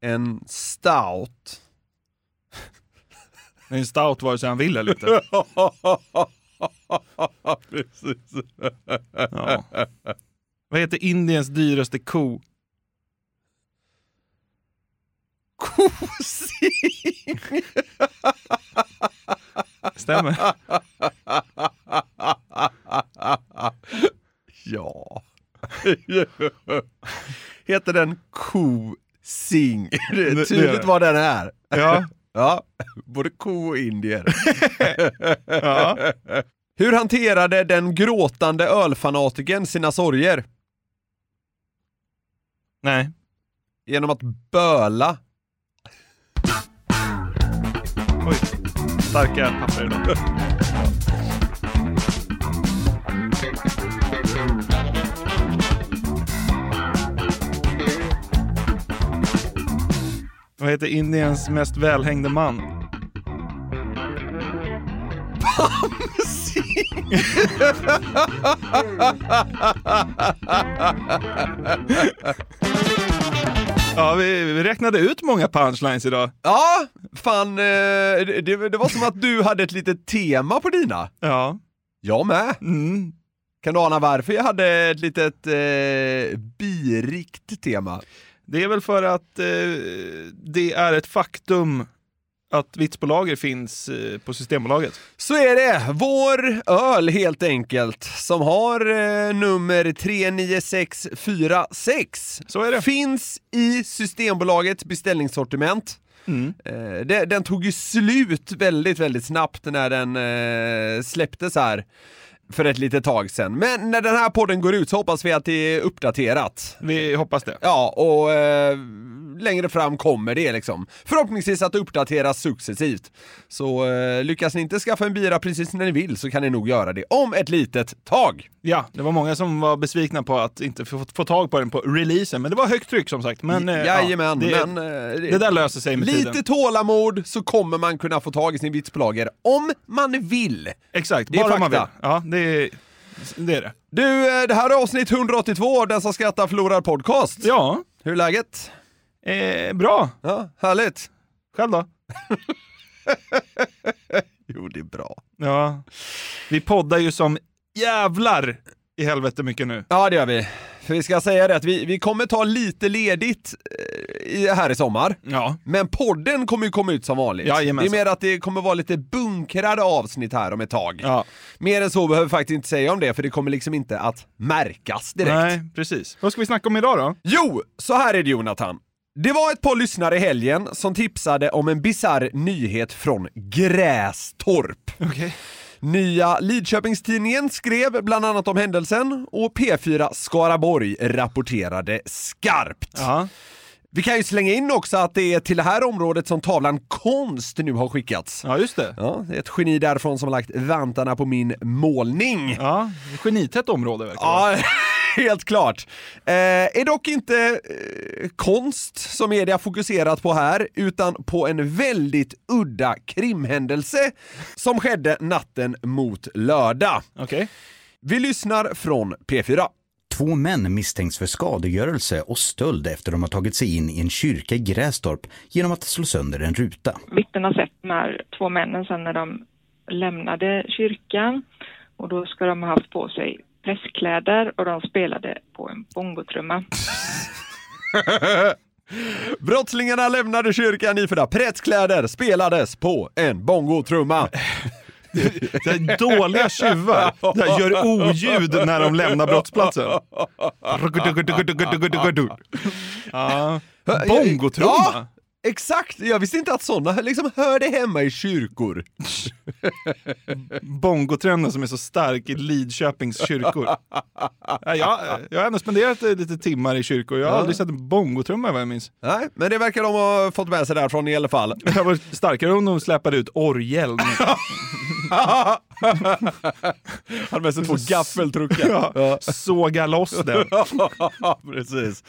En stout. En stout vare sig han vill eller inte. Precis. Ja. Vad heter Indiens dyraste ko? Kosing! Stämmer. ja. Heter den kosing? Det tydligt vad den är. Ja. Ja, både ko och indier. ja. Hur hanterade den gråtande ölfanatiken sina sorger? Nej. Genom att böla. Oj. Starka papper idag. Vad heter Indiens mest välhängde man? Ja, vi, vi räknade ut många punchlines idag. Ja, fan, eh, det, det det var som att du hade ett litet tema på dina. Ja. Jag med. Mm. Kan du ana varför jag hade ett litet eh, birikt tema? Det är väl för att eh, det är ett faktum att Vitsbolaget finns eh, på Systembolaget. Så är det, vår öl helt enkelt, som har eh, nummer 39646. Så är det. Finns i Systembolagets beställningssortiment. Mm. Eh, det, den tog ju slut väldigt, väldigt snabbt när den eh, släpptes här för ett litet tag sedan. Men när den här podden går ut så hoppas vi att det är uppdaterat. Vi hoppas det. Ja, och eh, längre fram kommer det liksom. Förhoppningsvis att uppdateras successivt. Så eh, lyckas ni inte skaffa en bira precis när ni vill så kan ni nog göra det om ett litet tag. Ja, det var många som var besvikna på att inte få, få tag på den på releasen, men det var högt tryck som sagt. Men, eh, Jajamän, ja, det, men eh, det där löser sig med Lite tiden. tålamod så kommer man kunna få tag i sin Vitsbolager om man vill. Exakt, Det bara om man vill. Ja, det det. Är det. Du, eh, det här är avsnitt 182 av Den som skrattar förlorar podcast. Ja, Hur är läget? eh, bra. Ja, härligt. Själv då? Jo, det är bra. Ja, vi poddar ju som jävlar i helvete mycket nu. Ja, det gör vi. För vi ska säga det att vi, vi kommer ta lite ledigt i- här i sommar. Ja, Men podden kommer ju komma ut som vanligt. det Jajamensan. är mer att det kommer vara lite bunkrade avsnitt här om ett tag. ja. Mer än så behöver vi faktiskt inte säga om det, för det kommer liksom inte att märkas direkt. Nej, precis. Vad ska vi snacka om idag då? Jo, så här är det Jonathan. Det var ett par lyssnare i helgen som tipsade om en bizarr nyhet från Grästorp. Okej. Nya Lidköpingstidningen skrev bland annat om händelsen och P4 Skaraborg rapporterade skarpt. Ja. Vi kan ju slänga in också att det är till det här området som tavlan Konst nu har skickats. ja, just det. Ja, det är ett geni därifrån som har lagt vantarna på min målning. Ja, genitätt område verkar det Ja, helt klart. Eh, är dock inte eh, konst som media fokuserat på här, utan på en väldigt udda krimhändelse som skedde natten mot lördag. Okej. Vi lyssnar från P4. Två män misstänks för skadegörelse och stöld efter de har tagit sig in i en kyrka i Grästorp genom att slå sönder en ruta. Vittnen har sett de här två männen sen när de lämnade kyrkan och då ska de ha haft på sig prästkläder och de spelade på en bongotrumma. Brottslingarna lämnade kyrkan iförda prästkläder, spelades på en bongotrumma. Det är dåliga tjuvar det här gör oljud när de lämnar brottsplatsen. Ja. Bongotrumma? Ja, exakt! Jag visste inte att sådana liksom hörde hemma i kyrkor. Bongotrenden som är så stark i Lidköpings kyrkor. Ja, jag, jag har ändå spenderat lite timmar i kyrkor, jag har aldrig sett en bongotrumma vad jag minns. Nej, men det verkar de ha fått med sig därifrån i alla fall. Det varit starkare om de släpade ut orgel. Han med sig två gaffeltruckar. Ja, såga loss den. Precis.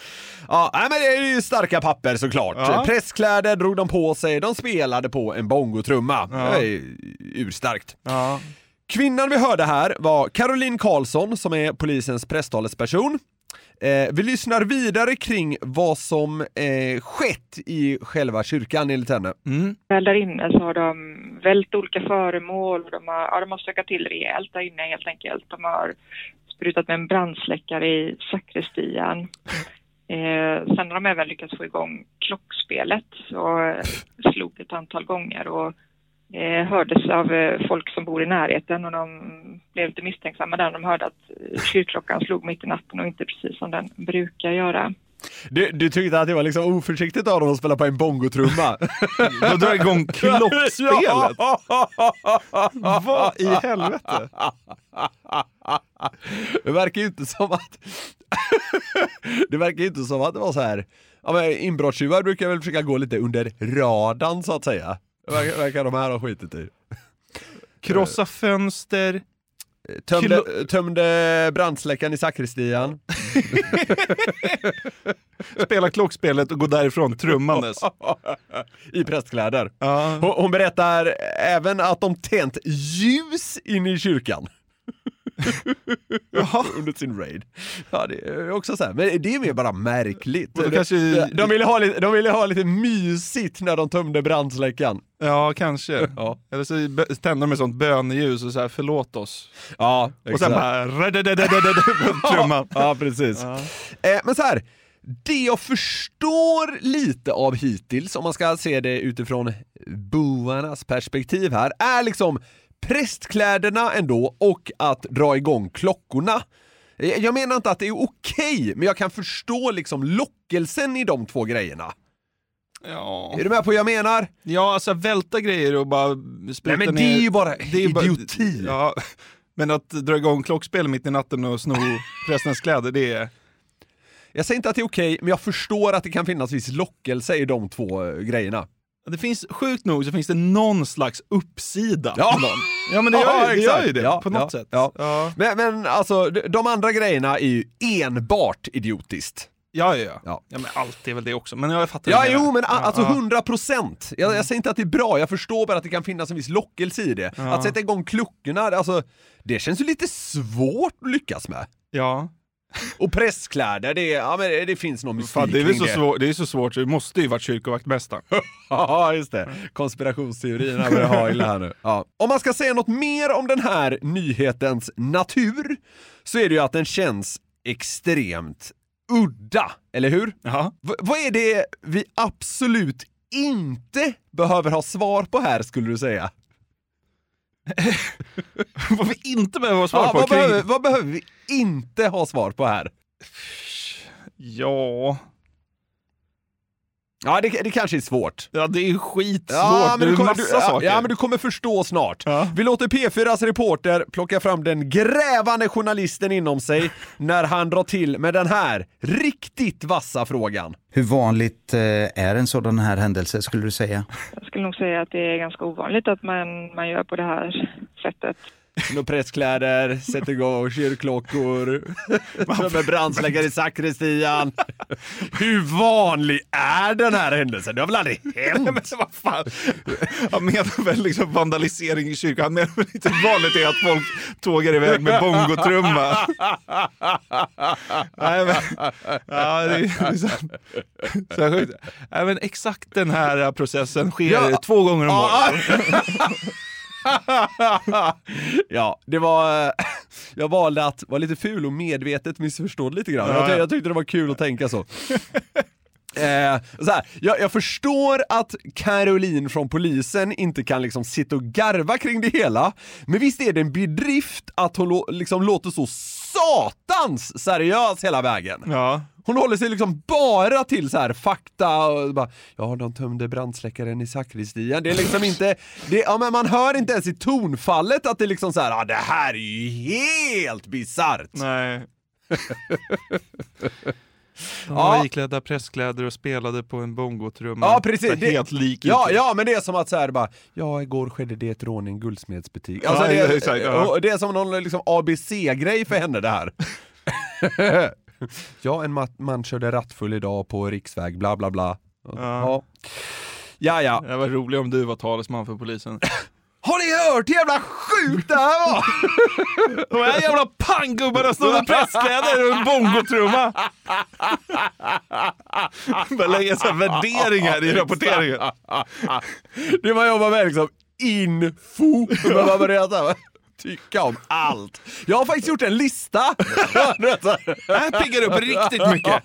Ja, nej, men det är ju starka papper såklart. Ja. Presskläder drog de på sig, de spelade på en bongotrumma. Ja. Det är urstarkt. Ja. Kvinnan vi hörde här var Caroline Karlsson som är polisens presstalesperson. Eh, vi lyssnar vidare kring vad som eh, skett i själva kyrkan enligt henne. Mm. Väl där inne så har de vält olika föremål. De har, ja, de har stökat till rejält där inne helt enkelt. De har sprutat med en brandsläckare i sakristian. Eh, sen har de även lyckats få igång klockspelet och slog ett antal gånger och eh, hördes av eh, folk som bor i närheten och de blev lite misstänksamma där. De hörde att eh, kyrkklockan slog mitt i natten och inte precis som den brukar göra. Du, du tyckte att det var liksom oförsiktigt av dem att spela på en bongotrumma? De drar igång klockspelet. Vad i helvete? Det verkar ju inte som att... det verkar ju inte som att det var så här... Ja, men inbrottstjuvar brukar väl försöka gå lite under radarn så att säga. Verkar, verkar de här ha skitit i. Krossa fönster. Tömde, tömde brandsläckaren i sakristian. Spela klockspelet och gå därifrån trummandes. I prästkläder. Ja. Hon, hon berättar även att de tänt ljus in i kyrkan. Under sin raid. Ja, det är också så här. men det är mer bara märkligt. Då kanske- de, ville ha lite, de ville ha lite mysigt när de tömde brandsläckaren. Ja, kanske. Ja, Eller så tänder de med sånt böneljus och så här förlåt oss. ja Och sen exakt. bara trumman. Ja, precis. Eh, men så här, det jag förstår lite av hittills, om man ska se det utifrån boarnas perspektiv här, är liksom prästkläderna ändå och att dra igång klockorna. Eh, Jag menar inte att det är okej, men jag kan förstå liksom lockelsen i de två grejerna. Ja. Är du med på vad jag menar? ja, alltså välta grejer och bara spruta Nej men det är ju bara Det är bara- idioti. Ja, men att dra igång klockspel mitt i natten och sno prästens kläder, det är... Jag säger inte att det är okej, men jag förstår att det kan finnas viss lockelse i de två eh, grejerna. Det finns, sjukt nog så finns det någon slags uppsida. Ja. ja men det gör, ju- det gör ju det, Ja, på ja, något sätt. Ja. Ja. Men, men alltså, de- andra grejerna är ju enbart idiotiskt. Ja, ja, ja. Ja. ja. men allt är väl det också. Men jag fattar Ja, jo, men Ja, alltså ja. 100 procent. Jag, jag säger inte att det är bra, jag förstår bara att det kan finnas en viss lockelse i det. Ja. Att sätta igång klockorna, alltså, det känns ju lite svårt att lyckas med. Ja. Och presskläder, det, ja, men det, finns någon mystik Fan, det är väl så det. svårt, det är så svårt så det måste ju varit kyrkovaktmästaren. Ja, just det. Konspirationsteorierna börjar ha illa här nu. Ja. Om man ska säga något mer om den här nyhetens natur så är det ju att den känns extremt udda, eller hur? Ja. V- vad är det vi absolut inte behöver ha svar på här skulle du säga? Vad vi inte behöver ha svar Ja, på vad, kring... behöver, vad behöver vi inte ha svar på här? Ja... Ja, det, det kanske är svårt. Ja, det är skitsvårt. Ja, det är du kommer, massa du, saker. ja, men du kommer förstå snart. Ja. Vi låter P4s reporter plocka fram den grävande journalisten inom sig när han drar till med den här riktigt vassa frågan. Hur vanligt eh, är en sådan här händelse skulle du säga? Jag skulle nog säga att det är ganska ovanligt att man, man gör på det här sättet. Några presskläder, sätter igång kyrkklockor, med brandsläckare i sakristian. Hur vanlig är den här händelsen? Det har väl aldrig hänt? Men vad fan? Han menar väl liksom vandalisering i kyrkan. Han menar väl inte vanligt är att folk tågar iväg med bongotrumma. Nej, men, ja, det är så, så sjukt. Nej, men exakt den här processen sker Ja. två gånger om året. ja, det var... Jag valde att vara lite ful och medvetet missförstå det lite grann. Ja, jag, tyckte, ja. jag tyckte det var kul att tänka så. Eh, så här, jag, jag förstår att Caroline från polisen inte kan liksom sitta och garva kring det hela, men visst är det en bedrift att hon liksom låter så satans seriös hela vägen. Ja. Hon håller sig liksom bara till så här fakta och bara, ja de tömde brandsläckaren i sakristian. Det är liksom inte, det, ja, men man hör inte ens i tonfallet att det är liksom så här, ja det här är ju helt bisarrt. Nej. De Ja. var iklädda presskläder och spelade på en bongotrumma. Ja precis. Så Helt lik ja, ja, men det är som att så här bara, ja igår skedde det ett rån i en guldsmedsbutik. Alltså, Ja, det, exakt, ja. och det är som någon liksom ABC-grej för henne det här. ja, en ma- man körde rattfull idag på riksväg, bla bla bla. Ja. Ja, ja. Det var roligt om du var talesman för polisen. Har ni hört hur jävla sjukt det här var? De här jävla panggubbarna stod med presskläder och en bongotrumma. Bara lägga så här värderingar i rapporteringen. Det man jobbar med liksom info. Man tycka om allt. Jag har faktiskt gjort en lista. Det här piggar upp riktigt mycket.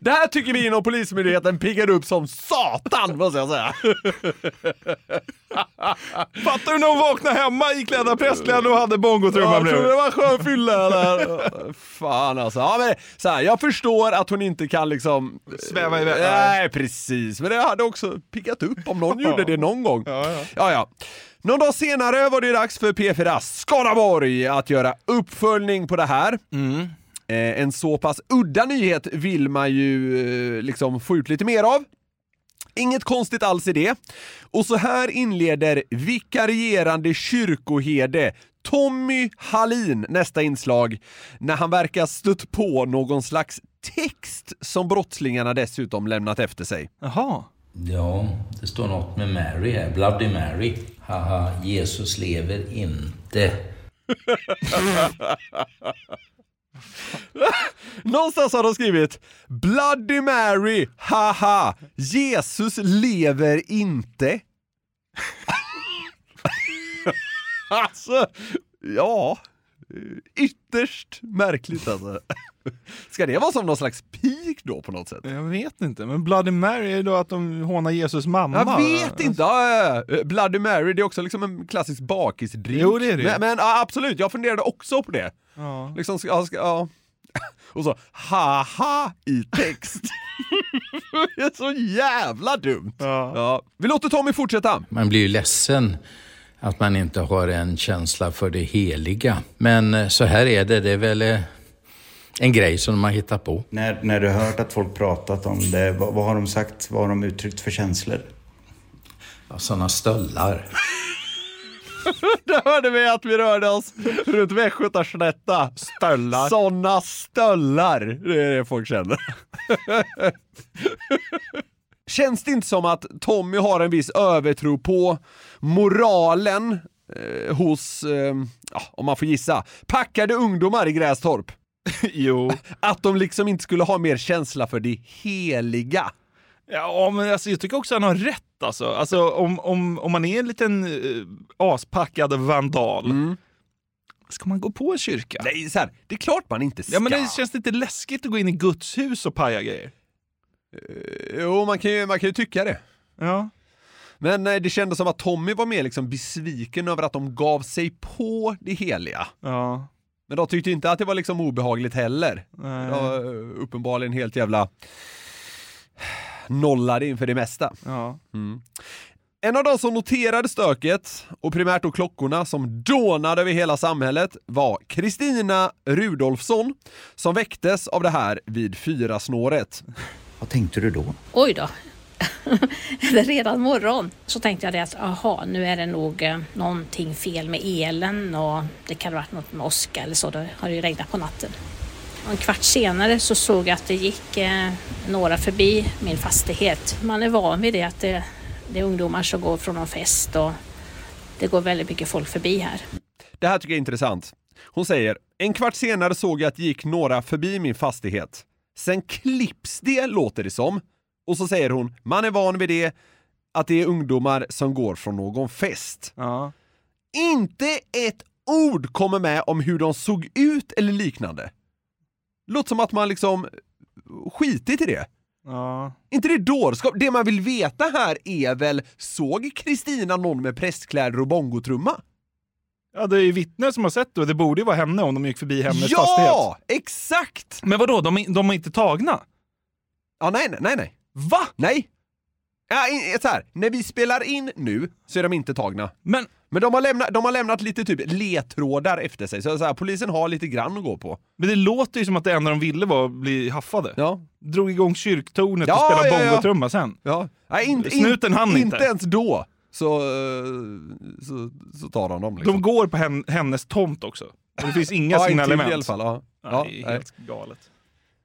Det här tycker vi inom Polismyndigheten piggar upp som satan, måste jag säga. Fattar du när hon vaknade hemma iklädda presskläder och hade bongotrumma Jag tror bredvid? det var skön fylla där. Fan alltså. Ja, men, så här, jag förstår att hon inte kan liksom... Sväva iväg. Nej, precis. Men det hade också pickat upp om någon gjorde det någon gång. Ja, ja. Ja, ja. Någon dag senare var det dags för P4 Skaraborg att göra uppföljning på det här. Mm. Eh, en så pass udda nyhet vill man ju eh, liksom få ut lite mer av. Inget konstigt alls i det. Och så här inleder vikarierande kyrkoherde Tommy Hallin nästa inslag när han verkar stött på någon slags text som brottslingarna dessutom lämnat efter sig. Jaha. Ja, det står något med Mary här. Bloody Mary. Haha, Jesus lever inte. Någonstans har de skrivit Bloody Mary, haha, Jesus lever inte. alltså, ja, ytterst märkligt alltså. Ska det vara som någon slags pik då på något sätt? Jag vet inte, men Bloody Mary är då att de hånar Jesus mamma? Jag vet inte! Ja, ja, ja. Bloody Mary, det är också liksom en klassisk bakisdrink. Jo, det är det. Men, men absolut, jag funderade också på det. Ja. Liksom, ska, ja, ska, ja. Och så haha i text. det är så jävla dumt. Ja. Ja. Vi låter Tommy fortsätta. Man blir ju ledsen att man inte har en känsla för det heliga. Men eh, så här är det. Det är väl eh, en grej som man hittar på. När, när du har hört att folk pratat om det, vad, vad har de sagt? Vad har de uttryckt för känslor? Ja, sådana stöllar. Där hörde vi att vi rörde oss runt Västgötaslätta. Stöllar. Såna stöllar. Det är det folk känner. Känns det inte som att Tommy har en viss övertro på moralen eh, hos, eh, om man får gissa, packade ungdomar i Grästorp? jo. Att de liksom inte skulle ha mer känsla för det heliga. Ja, men alltså, jag tycker också han har rätt alltså. alltså om, om, om man är en liten uh, aspackad vandal, ska man gå på en kyrka? Nej, så här, det är klart man inte ska. Ja, men det känns lite läskigt att gå in i Guds hus och paja grejer. Jo, man kan ju, man kan ju tycka det. Ja. Men eh, det kändes som att Tommy var mer liksom besviken över att de gav sig på det heliga. Ja. Men de tyckte inte att det var liksom obehagligt heller. Nej. Det var eh, uppenbarligen helt jävla nollade inför det mesta. Ja. Mm. En av de som noterade stöket, och primärt då klockorna som dånade över hela samhället, var Kristina Rudolfsson som väcktes av det här vid fyra snåret. Vad tänkte du då? Oj då. det redan morgon. Så tänkte jag det att aha, nu är det nog eh, någonting fel med elen och det kan ha varit något med åska eller så. Det har ju regnat på natten. Och en kvart senare så såg jag att det gick eh, några förbi min fastighet. Man är van vid det att det, det är ungdomar som går från någon fest och det går väldigt mycket folk förbi här. Det här tycker jag är intressant. Hon säger, en kvart senare såg jag att det gick några förbi min fastighet. Sen klipps det, låter det som. Och så säger hon, man är van vid det, att det är ungdomar som går från någon fest. Ja. Inte ett ord kommer med om hur de såg ut eller liknande. Låter som att man liksom skitit i det. Ja. inte det dårskap? Det man vill veta här är väl, såg Kristina någon med prästkläder och bongotrumma? Ja, det är ju vittnen som har sett det och det borde ju vara henne om de gick förbi hennes fastighet. Ja, exakt! Men vadå, de, de är inte tagna? Ja, nej, nej, nej. Va? Nej! Ja, in- så här, när vi spelar in nu så är de inte tagna. Men Men de har lämnat, de har lämnat lite typ ledtrådar efter sig, så, så här, polisen har lite grann att gå på. Men det låter ju som att det enda de ville var att bli haffade. Ja. Drog igång kyrktornet Ja, och spelade ja, ja. bongotrumma sen. Ja. Nej, inte, Snuten hann inte. Inte ens då så, eh, så, så tar de dem. Liksom. De går på hen, hennes tomt också. Och det finns inga ja, signalement. i alla fall. Ja. Ja, Ja, det är nej. helt galet.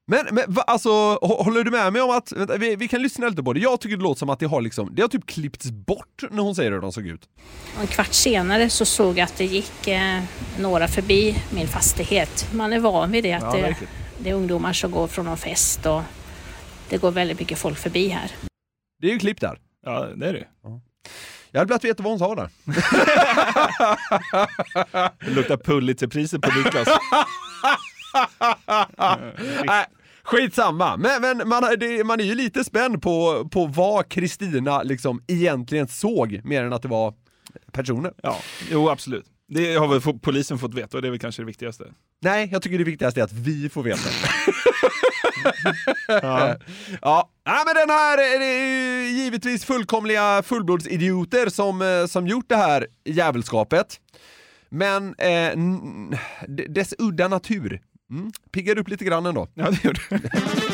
Men, men va, alltså, hå- håller du med mig om att, vänta, vi, vi kan lyssna lite på det. Jag tycker det låter som att det har liksom, det har typ klippts bort när hon säger hur de såg ut. En kvart senare så såg jag att det gick eh, några förbi min fastighet. Man är van vid det, att Ja, det, det är ungdomar som går från någon fest och det går väldigt mycket folk förbi här. Det är ju klipp där. Ja, det är det. Jag hade velat veta vad hon sa där. Det luktar Pulitzerpriset på Niklas. Nej, skitsamma. Men, men man, är- det, man är ju lite spänd på, på vad Kristina liksom egentligen såg, mer än att det var personer. Ja, jo absolut. Det har väl polisen fått veta och det är väl kanske det viktigaste. Nej, jag tycker det viktigaste är att vi får veta. Ja. Ja, Nej, men den här är givetvis fullkomliga fullblodsidioter som, eh, som gjort det här jävelskapet. Men eh, dess udda natur mm, piggar upp lite grann ändå. Ja, det gjorde det.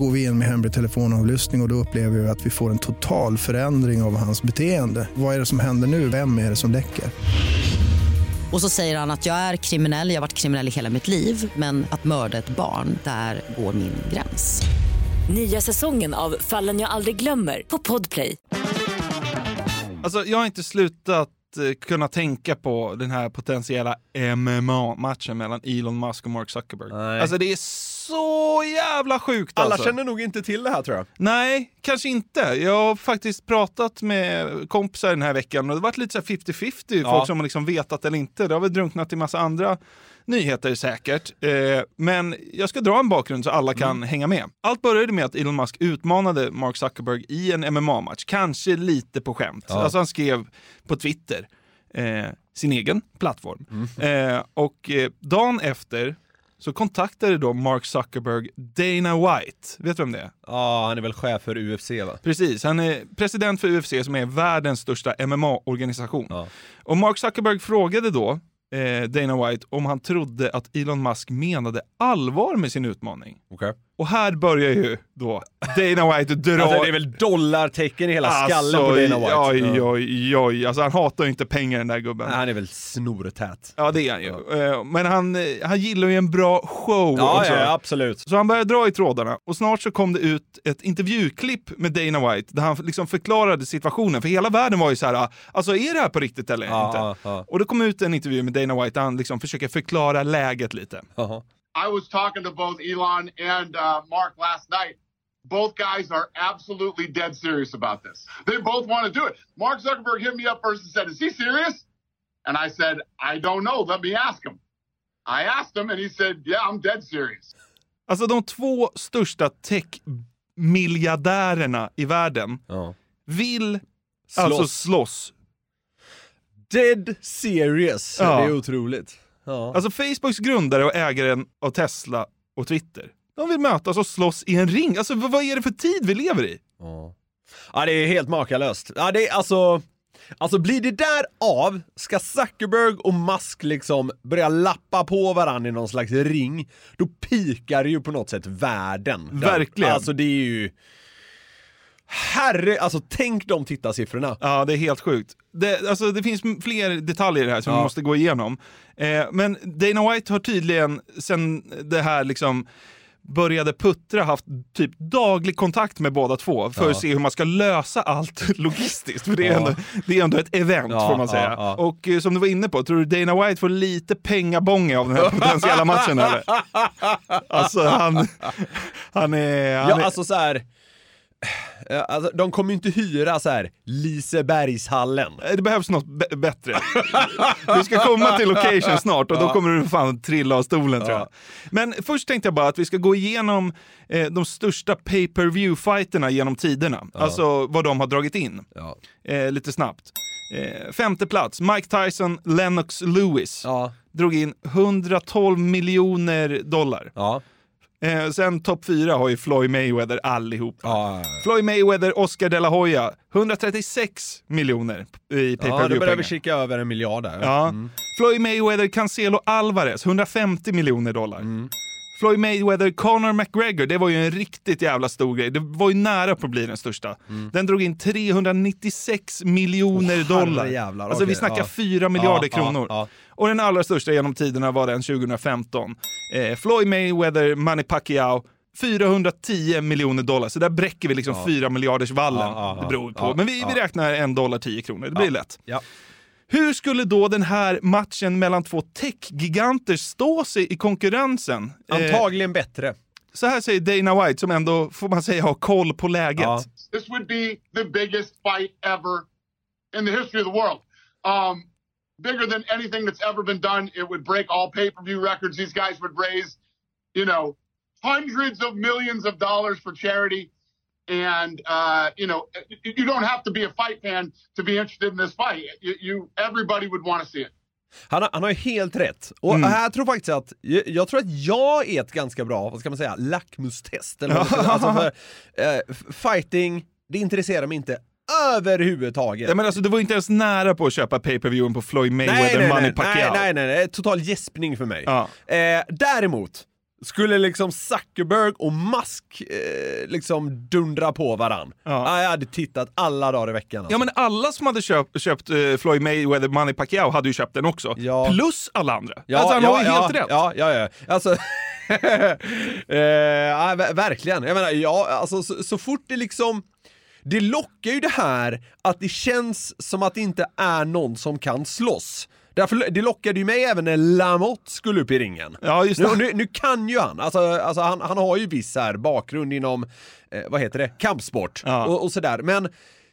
Går vi in med hemlig telefonavlyssning och, och då upplever vi att vi får en total förändring av hans beteende. Vad är det som händer nu? Vem är det som läcker? Och så säger han att jag är kriminell, jag har varit kriminell i hela mitt liv men att mörda ett barn, där går min gräns. Nya säsongen av Fallen jag aldrig glömmer på Podplay. Alltså, jag har inte slutat eh, kunna tänka på den här potentiella MMA-matchen mellan Elon Musk och Mark Zuckerberg. Alltså det är så jävla sjukt Alla alltså. känner nog inte till det här tror jag. Nej, kanske inte. Jag har faktiskt pratat med kompisar den här veckan och det har varit lite så här 50-50, Ja. folk som har liksom vetat eller inte. Det har väl drunknat i massa andra nyheter säkert. Eh, men jag ska dra en bakgrund så alla kan hänga med. Allt började med att Elon Musk utmanade Mark Zuckerberg i en MMA-match, kanske lite på skämt. Ja. Alltså han skrev på Twitter, eh, sin egen plattform. Eh, och dagen efter så kontaktade då Mark Zuckerberg Dana White. Vet du vem det är? Ja, han är väl chef för UFC va? Precis, han är president för UFC som är världens största MMA-organisation. Och Mark Zuckerberg frågade då eh, Dana White om han trodde att Elon Musk menade allvar med sin utmaning. Okej. Och här börjar ju då Dana White dra... Alltså, det är väl dollartecken i hela skallen på Dana White. Oj, oj, oj. Alltså han hatar ju inte pengar den där gubben. Nej, han är väl snortät. Ja, det är han ju. Eh, Men han, eh, han gillar ju en bra show Ja, också. ja, absolut. Så han började dra i trådarna och snart så kom det ut ett intervjuklipp med Dana White där han liksom förklarade situationen. För hela världen var ju så här, alltså är det här på riktigt eller Ja, inte? Och det kom ut en intervju med Dana White där han liksom försöker förklara läget lite. I was talking to both Elon and uh, Mark last night. Both guys are absolutely dead serious about this. They both want to do it. Mark Zuckerberg hit me up first and said, Is he serious? And I said, I don't know. Let me ask him. I asked him and he said, Yeah, I'm dead serious. Alltså de två största tech-miljardärerna i världen vill alltså slåss. Dead serious. Ja. Det är otroligt. Ja. Alltså Facebooks grundare och ägaren av Tesla och Twitter, de vill mötas och slåss i en ring. Alltså vad är det för tid vi lever i? Ja, det är helt makalöst. Ja, det är alltså... Alltså blir det där av, ska Zuckerberg och Musk liksom börja lappa på varandra i någon slags ring, då pikar ju på något sätt världen. Verkligen. Alltså det är ju... Herre, alltså tänk de tittarsiffrorna. Ja, det är helt sjukt. Det, alltså, det finns fler detaljer här som Ja. vi måste gå igenom. Eh, men Dana White har tydligen sen det här liksom började puttra haft typ daglig kontakt med båda två för Ja. att se hur man ska lösa allt logistiskt. För det är, Ja. ändå, det är ändå ett event Ja, får man säga. Och eh, som du var inne på, tror du Dana White får lite pengabonge av den här potentiella matchen eller? Alltså han, han är... Han Ja, är alltså så här. Eh, Alltså, de kommer ju inte hyra så här Lisebergshallen. Det behövs något bättre. Vi ska komma till location snart och då Ja. kommer du fan trilla av stolen tror jag. Men först tänkte jag bara att vi ska gå igenom eh, de största pay per view fighterna genom tiderna. Alltså vad de har dragit in. Eh, lite snabbt. Eh, femte plats, Mike Tyson, Lennox Lewis. Drog in 112 miljoner dollar. Eh, sen topp fyra har ju Floyd Mayweather allihop. Floyd Mayweather, Oscar de la Hoya, 136 miljoner i pay Ja, per då börjar vi kika över en miljard där. Ja. Mm. Floyd Mayweather, Cancelo Alvarez, 150 miljoner dollar. Floyd Mayweather, Conor McGregor, det var ju en riktigt jävla stor grej. Det var ju nära på att bli den största. Den drog in 396 miljoner Åh, dollar. herrejävlar, Alltså vi okej, snackar ja. 4 miljarder Ja, kronor. ja. Och den allra största genom tiderna var den 2015. Eh, Floyd Mayweather, Manny Pacquiao, 410 miljoner dollar. Så där bräcker vi liksom Ja. 4 miljarders vallen. Ja, ja, det beror på. Men vi, vi räknar en dollar 10 kronor. Det blir lätt. Ja. Hur skulle då den här matchen mellan två techgiganter stå sig i konkurrensen? Antagligen bättre. Så här säger Dana White som ändå, får man säga, har koll på läget. This would be the biggest fight ever in the history of the world. Um, bigger than anything that's ever been done. It would break all pay-per-view records. These guys would raise, you know, hundreds of millions of dollars for charity. And uh, you know, you don't have to be a fight fan to be interested in this fight. You, you everybody would want to see it. Han, har- han har ju helt rätt. Och Mm. här tror faktiskt att, jag, jag tror att jag är ett ganska bra, vad ska man säga, lackmustest. Eller vad alltså för, eh, fighting, det intresserar mig inte överhuvudtaget. Ja, men alltså, det var inte ens nära på att köpa pay-per-viewen på Floyd Mayweather, Manny nej, Pacquiao. nej, nej, nej, total gäspning för mig. Ja. Eh, däremot, skulle liksom Zuckerberg och Musk eh, liksom dundra på varann. Ja. Jag hade tittat alla dagar i veckan. Alltså. Ja men alla som hade köpt, köpt eh, Floyd Mayweather, Manny Pacquiao hade ju köpt den också. Plus alla andra. alltså han har ju helt rätt. Ja, ja, ja. Alltså, eh, ja, ver- verkligen. Jag menar, ja, alltså så, så fort det liksom det lockar ju det här att det känns som att det inte är någon som kan slåss. Därför, det lockade ju mig även när Lamotte skulle upp i ringen. Ja, just nu, nu, nu kan ju han, alltså, alltså han, han har ju viss här bakgrund inom, eh, vad heter det, kampsport och, och sådär. Men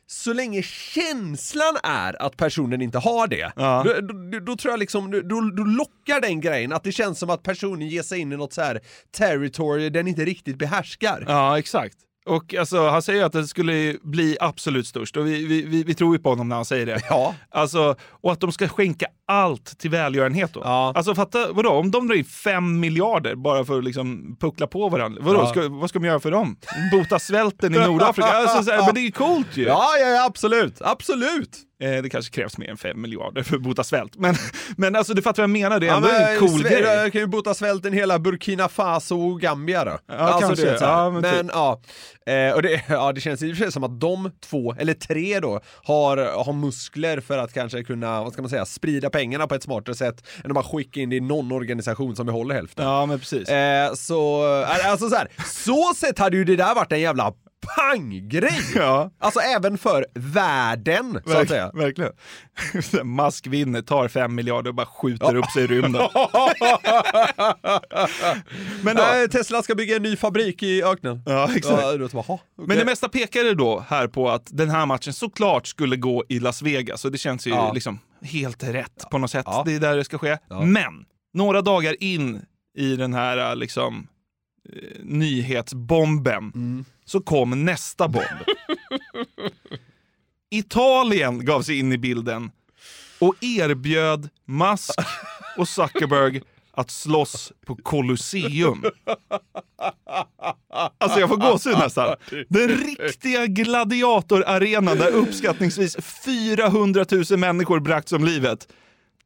så länge känslan är att personen inte har det, då, då, då tror jag liksom, då, då lockar den grejen att det känns som att personen ger sig in i något så här territory den inte riktigt behärskar. Ja, exakt. Och alltså, han säger att det skulle bli absolut störst och vi, vi, vi, tror ju på honom när han säger det. Ja. Alltså, och att de ska skänka allt till välgörenhet då. Alltså fatta, vadå, om de drar in fem miljarder bara för att liksom puckla på varandra, vadå, Ja. ska, vad ska de göra för dem? Bota svälten i Nordafrika? Alltså, så här, men det är ju coolt ju! Ja, ja, ja absolut, absolut! Eh, det kanske krävs mer än fem miljarder för att bota svält, men, men alltså du fattar vad jag menar, det är Ja, ändå men en cool grej. Jag kan ju bota svälten hela Burkina Faso och Gambia då. kanske. du vet, så här. Ja, men men typ. ja, eh, och det, ja, det känns i och för sig som att de två, eller tre då, har, har muskler för att kanske kunna, vad ska man säga, sprida pengarna på ett smartare sätt än att bara skicka in det i någon organisation som behåller hälften. Ja, men precis. Eh, så, eh, alltså så här, så sett hade ju det där varit en jävla panggrej! Ja. Alltså även för världen, så att säga. Verkligen. Musk vinner, tar fem miljarder och bara skjuter upp sig i rymden. Men då, Nej, Tesla ska bygga en ny fabrik i öknen. Ja, exakt. Ja, då bara, "Ha, okej." Men det mesta pekade då här på att den här matchen såklart skulle gå i Las Vegas och det känns ju Ja. liksom helt rätt på något sätt. Ja. Det är där det ska ske. Ja. Men några dagar in i den här liksom nyhetsbomben Mm. så kom nästa bomb. Italien gav sig in i bilden och erbjöd Musk och Zuckerberg att slåss på Colosseum. Alltså jag får gåshud nästan. Den riktiga gladiatorarenan där uppskattningsvis 400 000 människor bragts om livet.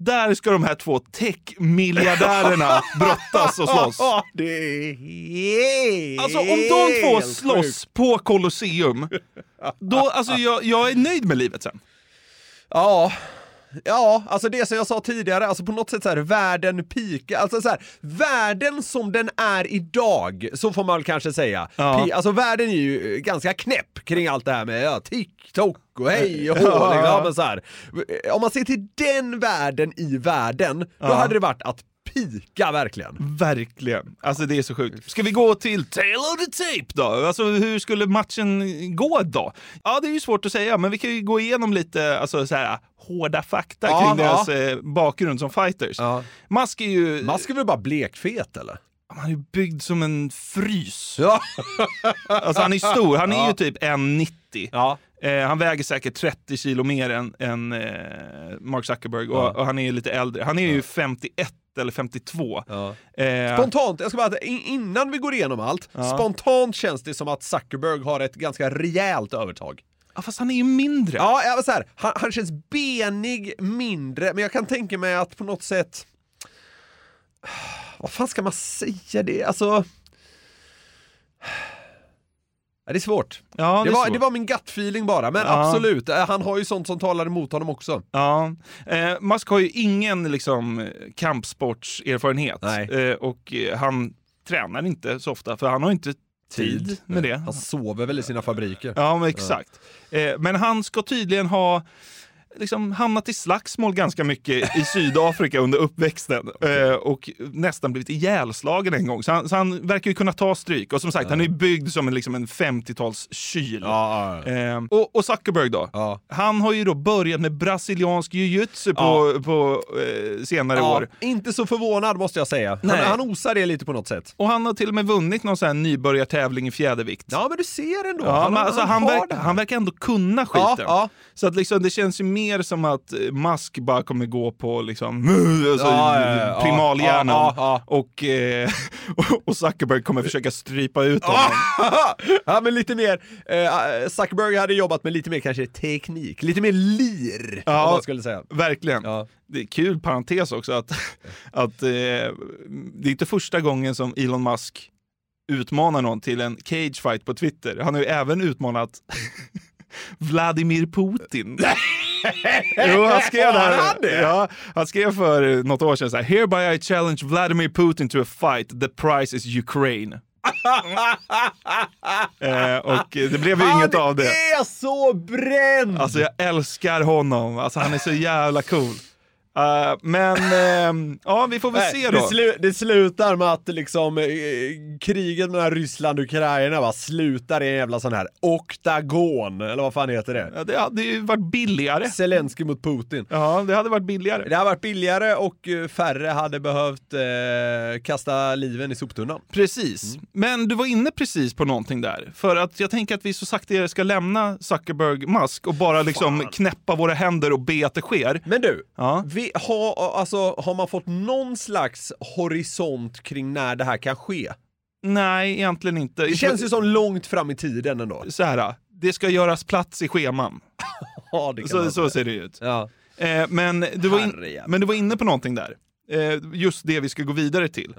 Där ska de här två tech-miljardärerna brottas och slåss. det är helt Alltså om de två slåss på Colosseum, då, alltså jag, jag är nöjd med livet sen. Ja, ja, alltså det som jag sa tidigare, alltså på något sätt så här, världen pika, alltså så här, världen som den är idag, så får man väl kanske säga. Ja. Alltså världen är ju ganska knäpp kring allt det här med ja, TikTok och hej och hå. Ja. liksom. Men så här. Om man ser till den världen i världen, då Ja. hade det varit att pika verkligen. Verkligen. Alltså det är så sjukt. Ska vi gå till tail of the tape då? Alltså hur skulle matchen gå då? Ja, det är ju svårt att säga, men vi kan ju gå igenom lite alltså, så här, hårda fakta Ja, kring ja. deras eh, bakgrund som fighters. Musk är ju... Musk är väl bara blekfet eller? Han är ju byggd som en frys. Ja. Alltså han är stor, han är Ja. ju typ 1,90. Ja. Eh, han väger säkert 30 kilo mer än, än eh, Mark Zuckerberg och, Ja. och han är ju lite äldre. Han är ju 51 eller 52. Eh, Spontant, jag ska bara, in- innan vi går igenom allt, Ja. spontant känns det som att Zuckerberg har ett ganska rejält övertag. Ja, fast han är ju mindre. Ja, jag var så här, han, han känns benig, mindre, men jag kan tänka mig att på något sätt... Vad fan ska man säga det? Alltså... Ja, det är svårt. Ja, det, det var, svårt. det var min gut-feeling bara, men Ja. absolut, eh, han har ju sånt som talar emot honom också. Ja, eh, Musk har ju ingen liksom, kampsportserfarenhet eh, och eh, han tränar inte så ofta för han har inte tid med det. Han sover väl i sina fabriker. Ja, men exakt. Eh, men han ska tydligen ha liksom hamnat i slagsmål ganska mycket i Sydafrika under uppväxten eh, och nästan blivit ihjälslagen en gång. Så han, så han verkar ju kunna ta stryk. Och som sagt, han är byggd som en, liksom en 50-talskyl. Eh, och, och Zuckerberg då? Han har ju då börjat med brasiliansk jiu-jitsu på, på eh, senare Ja, år. inte så förvånad måste jag säga. Han, han osar det lite på något sätt. Och han har till och med vunnit någon sån här nybörjartävling i fjädervikt. Ja, men du ser ändå. Ja, Han- men alltså, han verk, han verkar ändå kunna skiten. Ja, ja. Så att liksom, det känns ju mer som att Musk bara kommer gå på liksom, alltså, Ja, ja, ja, ja. primalhjärnan Ja, ja, Och, eh, och- Zuckerberg kommer försöka strypa ut honom. ja, men lite mer, eh, Zuckerberg hade jobbat med lite mer kanske teknik, lite mer lir, om man skulle säga. Verkligen. Det är kul parentes också att, att eh, det är inte första gången som Elon Musk utmanar någon till en cage fight på Twitter. Han har ju även utmanat Vladimir Putin. jo, han skrev det här. Ja, han skrev för något år sedan så här, Hereby I challenge Vladimir Putin to a fight. The price is Ukraine. eh, och det blev ju inget av det. Han är så bränd! Alltså jag älskar honom. Alltså han är så jävla cool. Eh, men ehm, ja, vi får väl Nej, se det, då. slu- det slutar med att liksom, eh, kriget mellan Ryssland och Ukraina va, slutar i en jävla sån här oktagon, eller vad fan heter det? Ja, det hade ju varit billigare. Zelensky mot Putin. Ja, det hade varit billigare. Det hade varit billigare och eh, färre hade behövt eh, kasta liven i soptunnan. Precis. Men du var inne precis på någonting där. För att jag tänker att vi så sakta ska lämna Zuckerberg Musk och bara liksom knäppa våra händer och be att det sker. Men du, Ja. Vi har, alltså, har man fått någon slags horisont kring när det här kan ske? Nej, egentligen inte. Det känns ju som långt fram i tiden ändå. Så här, det ska göras plats i scheman. Ja, det kan Så, så ser det ut. Ja. Eh, men, du var in, men du var inne på någonting där. Eh, just det vi ska gå vidare till.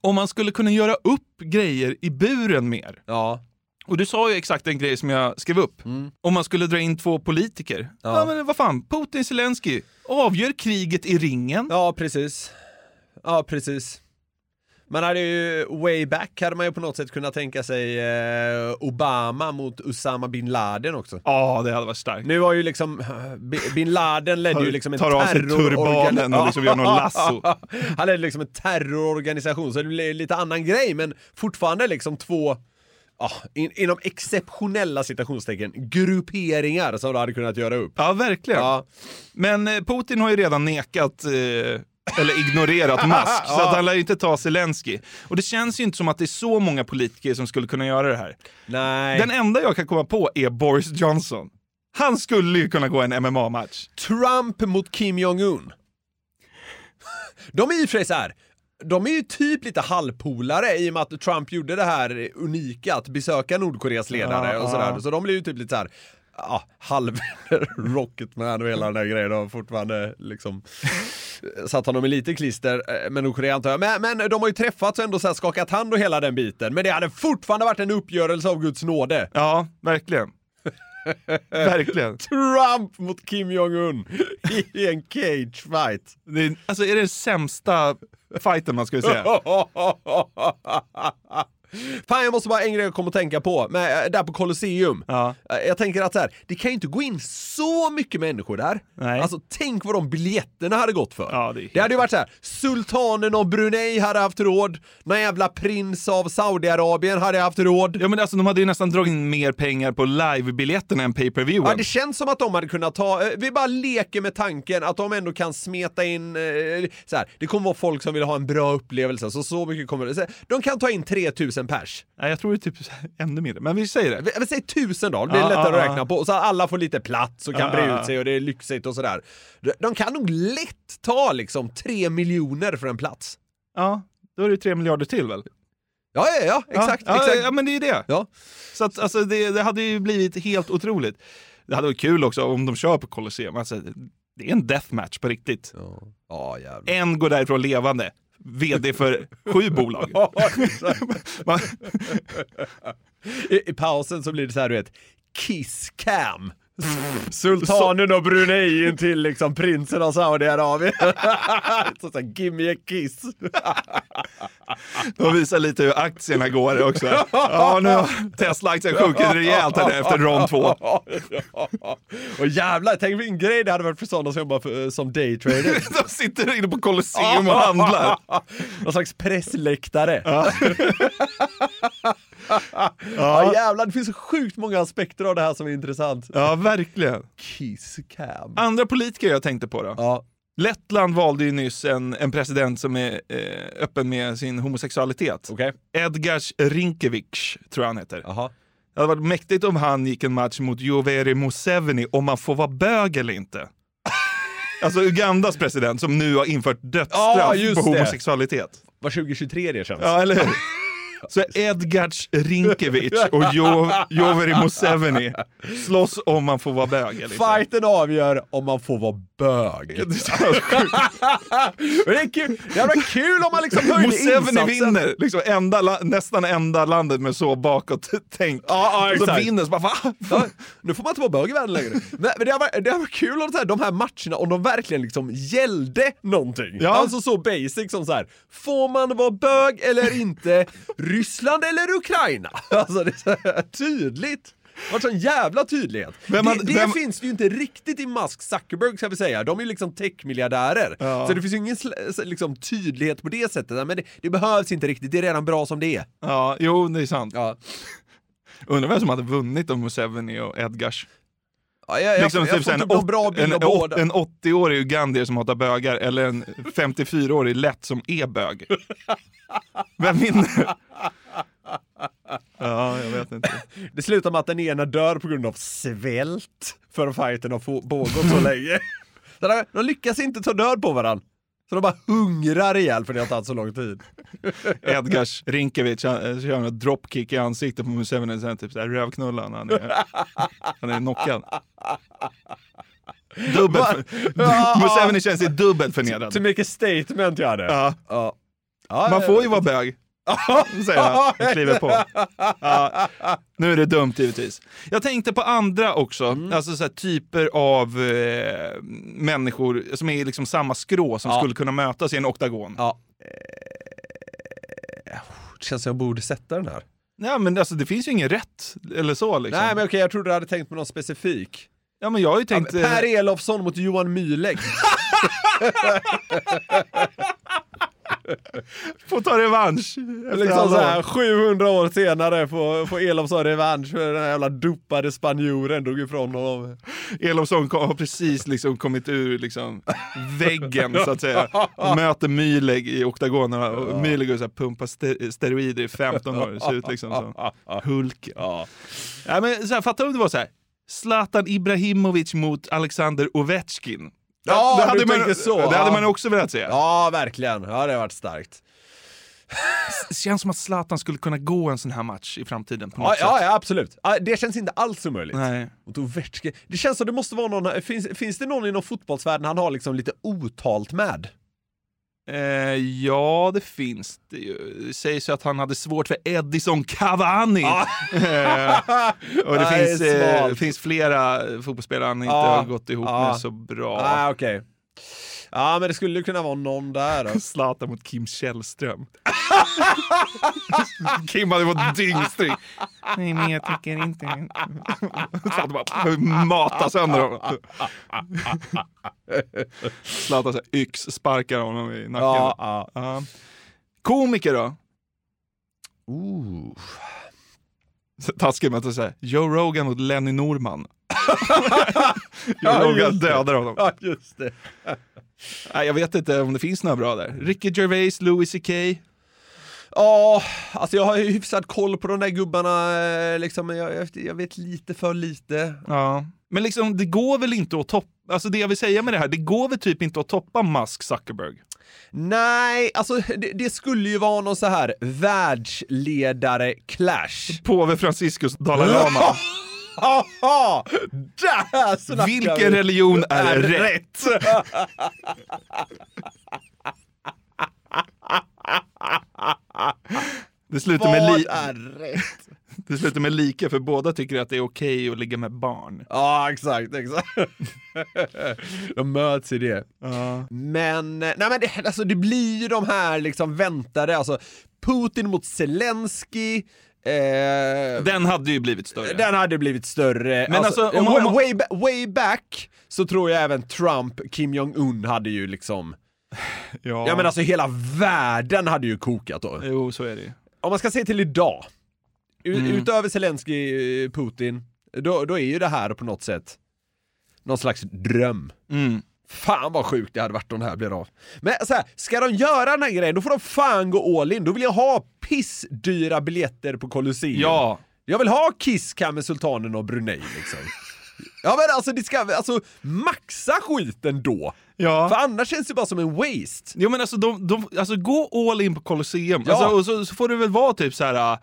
Om man skulle kunna göra upp grejer i buren mer. Ja. Och du sa ju exakt en grej som jag skrev upp. Om man skulle dra in två politiker. Ja, men vad fan, Putin Zelensky avgör kriget i ringen. Ja, precis. Ja, precis. Man hade ju, way back hade man ju på något sätt kunnat tänka sig eh, Obama mot Usama bin Laden också. Ja, det hade varit starkt. Nu var ju liksom, Bi- bin Laden ledde ju liksom en Tar av sig turbanen och liksom gör någon lasso. Han ledde liksom en terrororganisation, så det blev lite annan grej, men fortfarande liksom två Ja, in, inom exceptionella citationstecken, grupperingar som du hade kunnat göra upp. Ja, verkligen. Men eh, Putin har ju redan nekat eh, eller ignorerat Musk, så Ja. att han lär ju inte ta Zelensky. Och det känns ju inte som att det är så många politiker som skulle kunna göra det här. Nej. Den enda jag kan komma på är Boris Johnson. Han skulle ju kunna gå en MMA-match. Trump mot Kim Jong-Un. De är ju för sig så här. De är ju typ lite halvpolare i och med att Trump gjorde det här unika att besöka Nordkoreas ledare Ja, och sådär. ja. Så de blir ju typ lite så här. Ja, halv Rocketman och hela den där grejen och fortfarande liksom satt honom i lite klister eh, med Nordkorea antar jag. Men, men de har ju träffats och ändå så skakat hand och hela den biten. Men det hade fortfarande varit en uppgörelse av Guds nåde. Ja, verkligen. Verkligen. Trump mot Kim Jong-Un i en cage fight. Det är, alltså är det den sämsta fighten man skulle säga? Fan jag måste bara en grej jag kom att tänka på, med, äh, där på Colosseum. Ja. Äh, Jag tänker att så här, det kan ju inte gå in så mycket människor där. Nej. Alltså tänk vad de biljetterna hade gått för. Ja, det det hade ju varit så här, sultanen av Brunei hade haft råd, någon jävla prins av Saudiarabien hade haft råd. Ja men alltså de hade ju nästan dragit in mer pengar på live-biljetterna än pay-per-viewen. Ja, det känns som att de hade kunnat ta, eh, vi bara leker med tanken att de ändå kan smeta in, eh, så här, det kommer vara folk som vill ha en bra upplevelse, så så mycket kommer det. De kan ta in 3000 pers. Nej, jag tror det är typ ännu mindre, men vi säger det. Vi, säger 1000 då, det blir Ja, lättare ja, att ja. räkna på, så att alla får lite plats och kan Ja, bre ja, ut ja. sig och det är lyxigt och sådär. De, kan nog lätt ta liksom 3 miljoner för en plats. Ja, då är det tre miljarder till väl? Ja, ja, ja, exakt. Ja, exakt. ja men det är det. Ja. Så att, alltså, det, det hade ju blivit helt otroligt. Det hade varit kul också om de kör på Colosseum. Alltså, det är en deathmatch på riktigt. Ja, jävlar. En går därifrån levande. VD för sju bolag. Man- I, I pausen så blir det så här, du vet, kiss cam. Sultanen av Brunei till liksom prinsen av Saudiarabien. så här, give me a kiss. De visar lite hur aktierna går också. Ja, nu har Tesla-aktien sjunkit rejält här efter rond två. Och jävlar, tänk vilken grej det hade varit för sådana som jobbar för, som daytrader. De sitter inne på Colosseum och handlar. Någon slags pressläktare. Ja. Ja. jävlar, det finns så sjukt många aspekter av det här som är intressant. Ja, verkligen. Kiss cam. Andra politiker jag tänkte på då. Ja. Lettland valde ju nyss en, en president som är eh, öppen med sin homosexualitet. Okay. Edgars Rinkevic, tror jag han heter. Aha. Det hade varit mäktigt om han gick en match mot Yoweri Museveni om man får vara bög eller inte. Alltså Ugandas president som nu har infört dödsstraff just på homosexualitet. Vad 2023 det känns. Ja, eller hur? Så Edgars Rinkevic och jo, Yoweri Museveni slåss om man får vara bög inte. Fighten avgör om man får vara bög. Det är kul, varit kul om man liksom höjde Museveni vinner, liksom enda, nästan enda landet med så bakåt-tänk. Ja, ja, så vinner, så bara va? Ja, nu får man inte vara bög i världen längre. Men, det varit, det varit kul om här, de här matcherna, om de verkligen liksom gällde någonting. Ja. Alltså så basic som så här. får man vara bög eller inte? Ryssland eller Ukraina? Alltså det är tydligt. Det varit sån jävla tydlighet. Vem det det vem- finns ju inte riktigt i Musk Zuckerberg ska vi säga. De är ju liksom techmiljardärer. Ja. Så det finns ju ingen liksom, tydlighet på det sättet. Men det, det behövs inte riktigt, det är redan bra som det är. Ja, jo det är sant. Ja. Undrar vem som hade vunnit om Museveni och Edgars. Ja, jag, jag, liksom jag, typ får så här inte en, bra bild en, av båda. en 80-årig ugandier som hatar bögar eller en 54-årig lätt som är bög. Vem vinner? Ja, jag vet inte. Det slutar med att den ena dör på grund av svält för fighten har få- pågått så länge. Så de lyckas inte ta död på varandra. Så de bara hungrar ihjäl för det har tagit så lång tid. Edgars Rinkevic, han eh, kör en dropkick i ansiktet på Museveni och sen typ såhär rövknullan. Han är, han är knockad. Dubbelt. Museveni känns sig dubbelt förnedrad. Make a statement jag hade. Ja. Ja. Man får ju vara bög. Säger jag och kliver på. Ja. Nu är det dumt givetvis. Jag tänkte på andra också, Mm. alltså så här, typer av eh, människor som är liksom samma skrå som Ja. skulle kunna mötas i en oktagon. Ja. känns som jag borde sätta den här. Ja men alltså det finns ju ingen rätt eller så liksom. Nej men okej, jag trodde du hade tänkt på någon specifik. Ja men jag har ju tänkt... Ja, per Elofsson mot Johan Myhlegg. Får ta revansch. liksom så här, år. 700 år senare får, får Elofsson revansch för den här jävla dopade spanjoren drog ifrån honom. Elofsson har precis liksom kommit ur liksom väggen så att säga. Och möter Myhlegg i oktagonen och Myhlegg har pumpat ste- steroider i 15 år. Ser ut liksom som Hulken. Ja. men så här, fattar du om det var så här. Zlatan Ibrahimovic mot Alexander Ovechkin. Ja, det hade man, så. Det hade man också velat se. Ja, verkligen. Ja, det har varit starkt. Det känns som att Zlatan skulle kunna gå en sån här match i framtiden på något Ja, sätt. ja, absolut. Det känns inte alls omöjligt. Nej. Det känns som det måste vara någon, finns, finns det någon inom fotbollsvärlden han har liksom lite otalt med? Eh, ja, det finns det ju. Det sägs ju att han hade svårt för Edison Cavani. Eh, och det Nej, finns, eh, finns flera fotbollsspelare han inte Ja. har gått ihop med så bra. Ah, okej. Ja, men det skulle kunna vara någon där då. Zlatan mot Kim Källström. Kim hade fått dyngstryk. Nej, men jag tycker inte... Zlatan bara matar sönder honom. Zlatan så här, yx sparkar honom i nacken. Ja, Ja. Komiker då? Ooh. Taskigt med att säga Joe Rogan mot Lenny Norman. Joe Ja, Rogan dödar honom. Ja, just det. Nej, jag vet inte om det finns några bra där. Ricky Gervais, Louis CK. Ja, alltså jag har ju hyfsad koll på de där gubbarna, eh, liksom, jag, jag vet lite för lite. Ja. Men liksom, det går väl inte att toppa, alltså det jag vill säga med det här, det går väl typ inte att toppa Musk Zuckerberg. Nej, alltså det, det skulle ju vara någon så här världsledare-clash. Påve Franciscus Dalai Lama. Där Vilken vi. religion är rätt? Det slutar, med li- är rätt? det slutar med lika för båda tycker att det är okej att ligga med barn. Ja, exakt, exakt. de möts i det. Men, eh, nej men det, alltså det blir ju de här liksom väntade, alltså Putin mot Zelensky, eh, Den hade ju blivit större. Den hade blivit större. Men alltså, om- way, om- way, way back så tror jag även Trump, Kim Jong-Un hade ju liksom, Ja. ja men alltså hela världen hade ju kokat då. Jo, så är det ju. Om man ska se till idag, Mm. utöver Zelensky, eh, Putin, då, då är ju det här på något sätt någon slags dröm. Mm. Fan vad sjukt det hade varit om det här blir av. Men så här, ska de göra den här grejen, då får de fan gå all in. Då vill jag ha pissdyra biljetter på Colosseum. Ja. Jag vill ha Kiss Cam med Sultanen och Brunei liksom. Ja men alltså, det ska, alltså maxa skiten då. Ja. För annars känns det bara som en waste. Jo men alltså, de, de, alltså gå all in på Colosseum. Ja. Alltså, och så, så får det väl vara typ så här.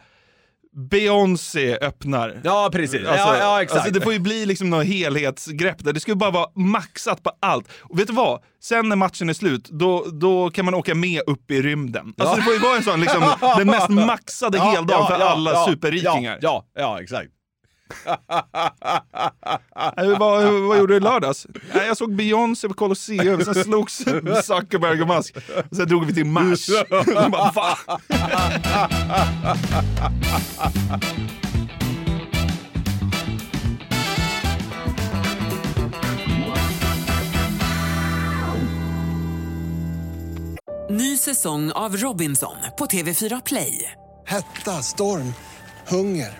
Beyoncé öppnar. Ja precis, Alltså, ja, ja exakt. Alltså, det får ju bli liksom något helhetsgrepp där. Det ska ju bara vara maxat på allt. Och vet du vad? Sen när matchen är slut, då, då kan man åka med upp i rymden. Alltså Ja. det får ju vara en sån, liksom, den mest maxade Ja, heldagen för alla ja, superrikingar. Ja, ja exakt. Vad, vad gjorde du i lördags? Nej, jag såg Beyoncé på Colosseum, sen slogs Zuckerberg och Musk. Och sen drog vi till Mars. Bara, va? Ny säsong av Robinson på TV4 Play. Hetta, storm, hunger.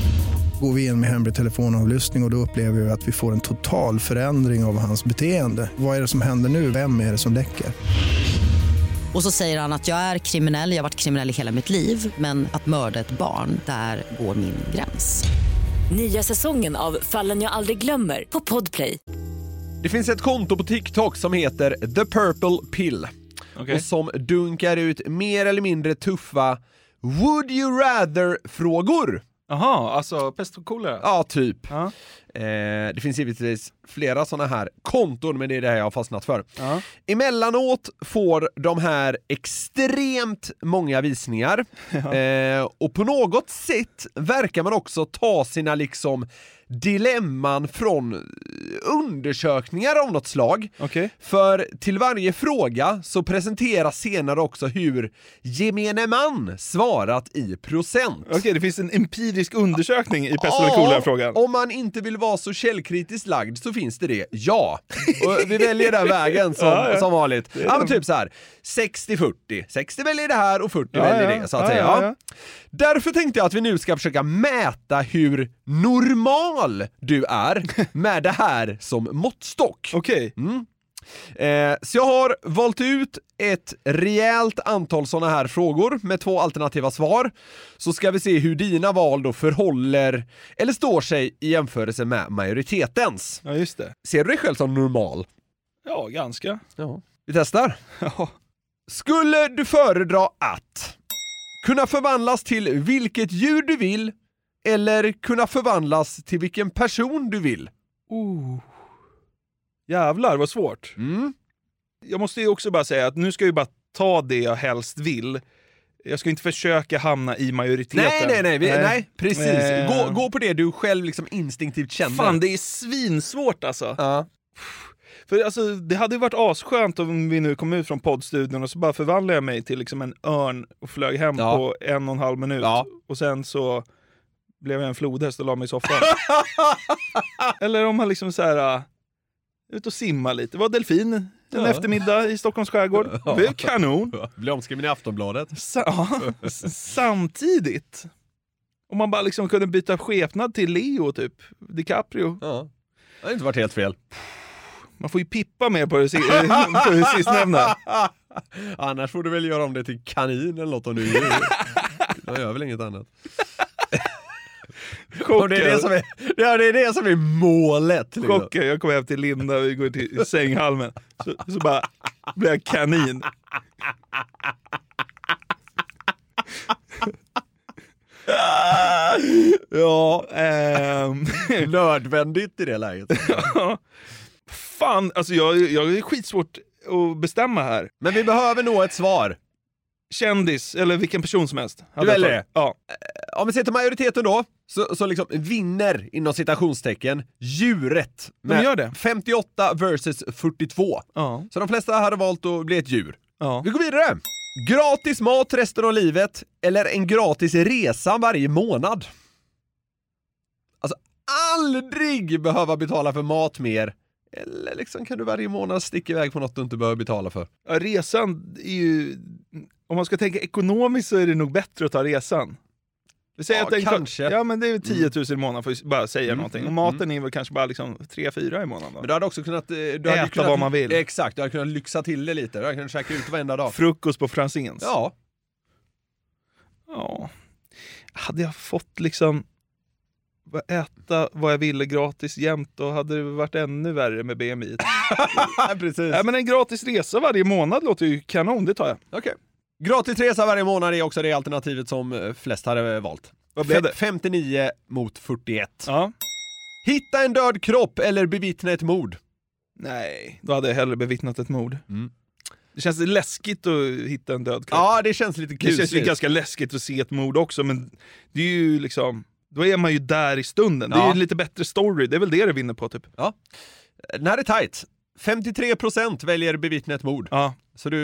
Går vi in med hemlig telefonavlyssning och, och då upplever vi att vi får en total förändring av hans beteende. Vad är det som händer nu? Vem är det som läcker? Och så säger han att jag är kriminell, jag har varit kriminell i hela mitt liv men att mörda ett barn, där går min gräns. Nya säsongen av Fallen jag aldrig glömmer på Podplay. Det finns ett konto på TikTok som heter The Purple Pill. Okej. Och som dunkar ut mer eller mindre tuffa Would you rather-frågor Jaha, alltså pest och kolera? Ja, typ. Eh, det finns givetvis flera sådana här konton, men det är det här jag har fastnat för. Ja. Emellanåt får de här extremt många visningar eh, och på något sätt verkar man också ta sina liksom dilemman från undersökningar av något slag. För till varje fråga så presenteras senare också hur gemene man svarat i procent. Okej, det finns en empirisk undersökning i pest eller kolera-frågan. om man inte vill vara så källkritiskt lagd så finns det det, ja. Och vi väljer den vägen som, Ja, ja. som vanligt. Ja, men typ så här 60-40. 60 väljer det här och 40 Ja, väljer det, så att säga. Därför tänkte jag att vi nu ska försöka mäta hur normal du är med det här som måttstock. Okej. Mm. Eh, så jag har valt ut ett rejält antal sådana här frågor med två alternativa svar. Så ska vi se hur dina val då förhåller, eller står sig i jämförelse med majoritetens. Ja, just det. Ser du dig själv som normal? Ja, ganska. Ja. Vi testar. Skulle du föredra att kunna förvandlas till vilket djur du vill eller kunna förvandlas till vilken person du vill? Oh. Jävlar vad svårt. Mm. Jag måste ju också bara säga att nu ska jag ju bara ta det jag helst vill. Jag ska inte försöka hamna i majoriteten. Nej, nej, nej, vi, nej. precis. Eh, Gå, gå på det du själv liksom instinktivt känner. Fan, det är svinsvårt alltså. Ja. För alltså, det hade ju varit asskönt om vi nu kom ut från poddstudion och så bara förvandlade jag mig till liksom en örn och flög hem Ja. på en och en halv minut. Och sen så blev jag en flodhäst och la mig i soffan. Eller om man liksom så här uh, ut och simma lite. Var delfin en Ja. eftermiddag i Stockholms skärgård. Det blev kanon. Blir omskriven i Aftonbladet. Sa- ja, samtidigt. Om man bara liksom kunde byta skepnad till Leo typ, DiCaprio. Ja. Det har inte varit helt fel. Man får ju pippa mer på det, si- på det sistnämnda. Annars får du väl göra om det till kanin eller något om du är djur. Jag gör väl inget annat. Och det, är det, som är, ja, det är det som är målet. Liksom. Chocken, jag kommer hem till Linda och vi går till sänghalmen. Så, så bara blir jag kanin. ja, ehm. Nödvändigt i det läget. Fan, alltså jag, jag är skitsvårt att bestämma här. Men vi behöver nog ett svar. Kändis, eller vilken person som helst. Du väljer det? Ja. Om vi ser till majoriteten då, så, så liksom vinner inom citationstecken djuret. De gör det. 58 versus 42. Ja. Så de flesta hade valt att bli ett djur. Ja. Vi går vidare. Gratis mat resten av livet eller en gratis resa varje månad? Alltså aldrig behöva betala för mat mer. Eller liksom kan du varje månad sticka iväg på något du inte behöver betala för. Ja, resan är ju... Om man ska tänka ekonomiskt så är det nog bättre att ta resan. Vi säger Ja, att den kanske. Ja, men det är 10 000 i månaden för att bara säga Mm, någonting. mm, Och maten är väl kanske bara liksom 3-4 i månaden. Då. Men du hade också kunnat... eh, Du hade Äta kunnat, vad man vill. Exakt, du hade kunnat lyxa till det lite. Du hade kunnat käka ut varenda dag. Frukost på Franzéns. Ja. Ja. Hade jag fått liksom äta vad jag ville gratis jämt då hade det varit ännu värre med BMI. Precis. Ja, men en gratis resa varje månad låter ju kanon, det tar jag. Okej. Gratis resa varje månad är också det alternativet som eh, flest hade valt. Vad blev det? 59 mot 41. Ja. Hitta en död kropp eller bevittna ett mord? Nej, då hade jag hellre bevittnat ett mord. Mm. Det känns läskigt att hitta en död kropp. Ja, det känns lite Det kul. känns ju ganska läskigt att se ett mord också, men det är ju liksom... Då är man ju där i stunden. Det är Ja. ju lite bättre story, det är väl det det vinner på typ. Ja. Den här är tight. 53% väljer bevittna ett mord. Ja. Så du...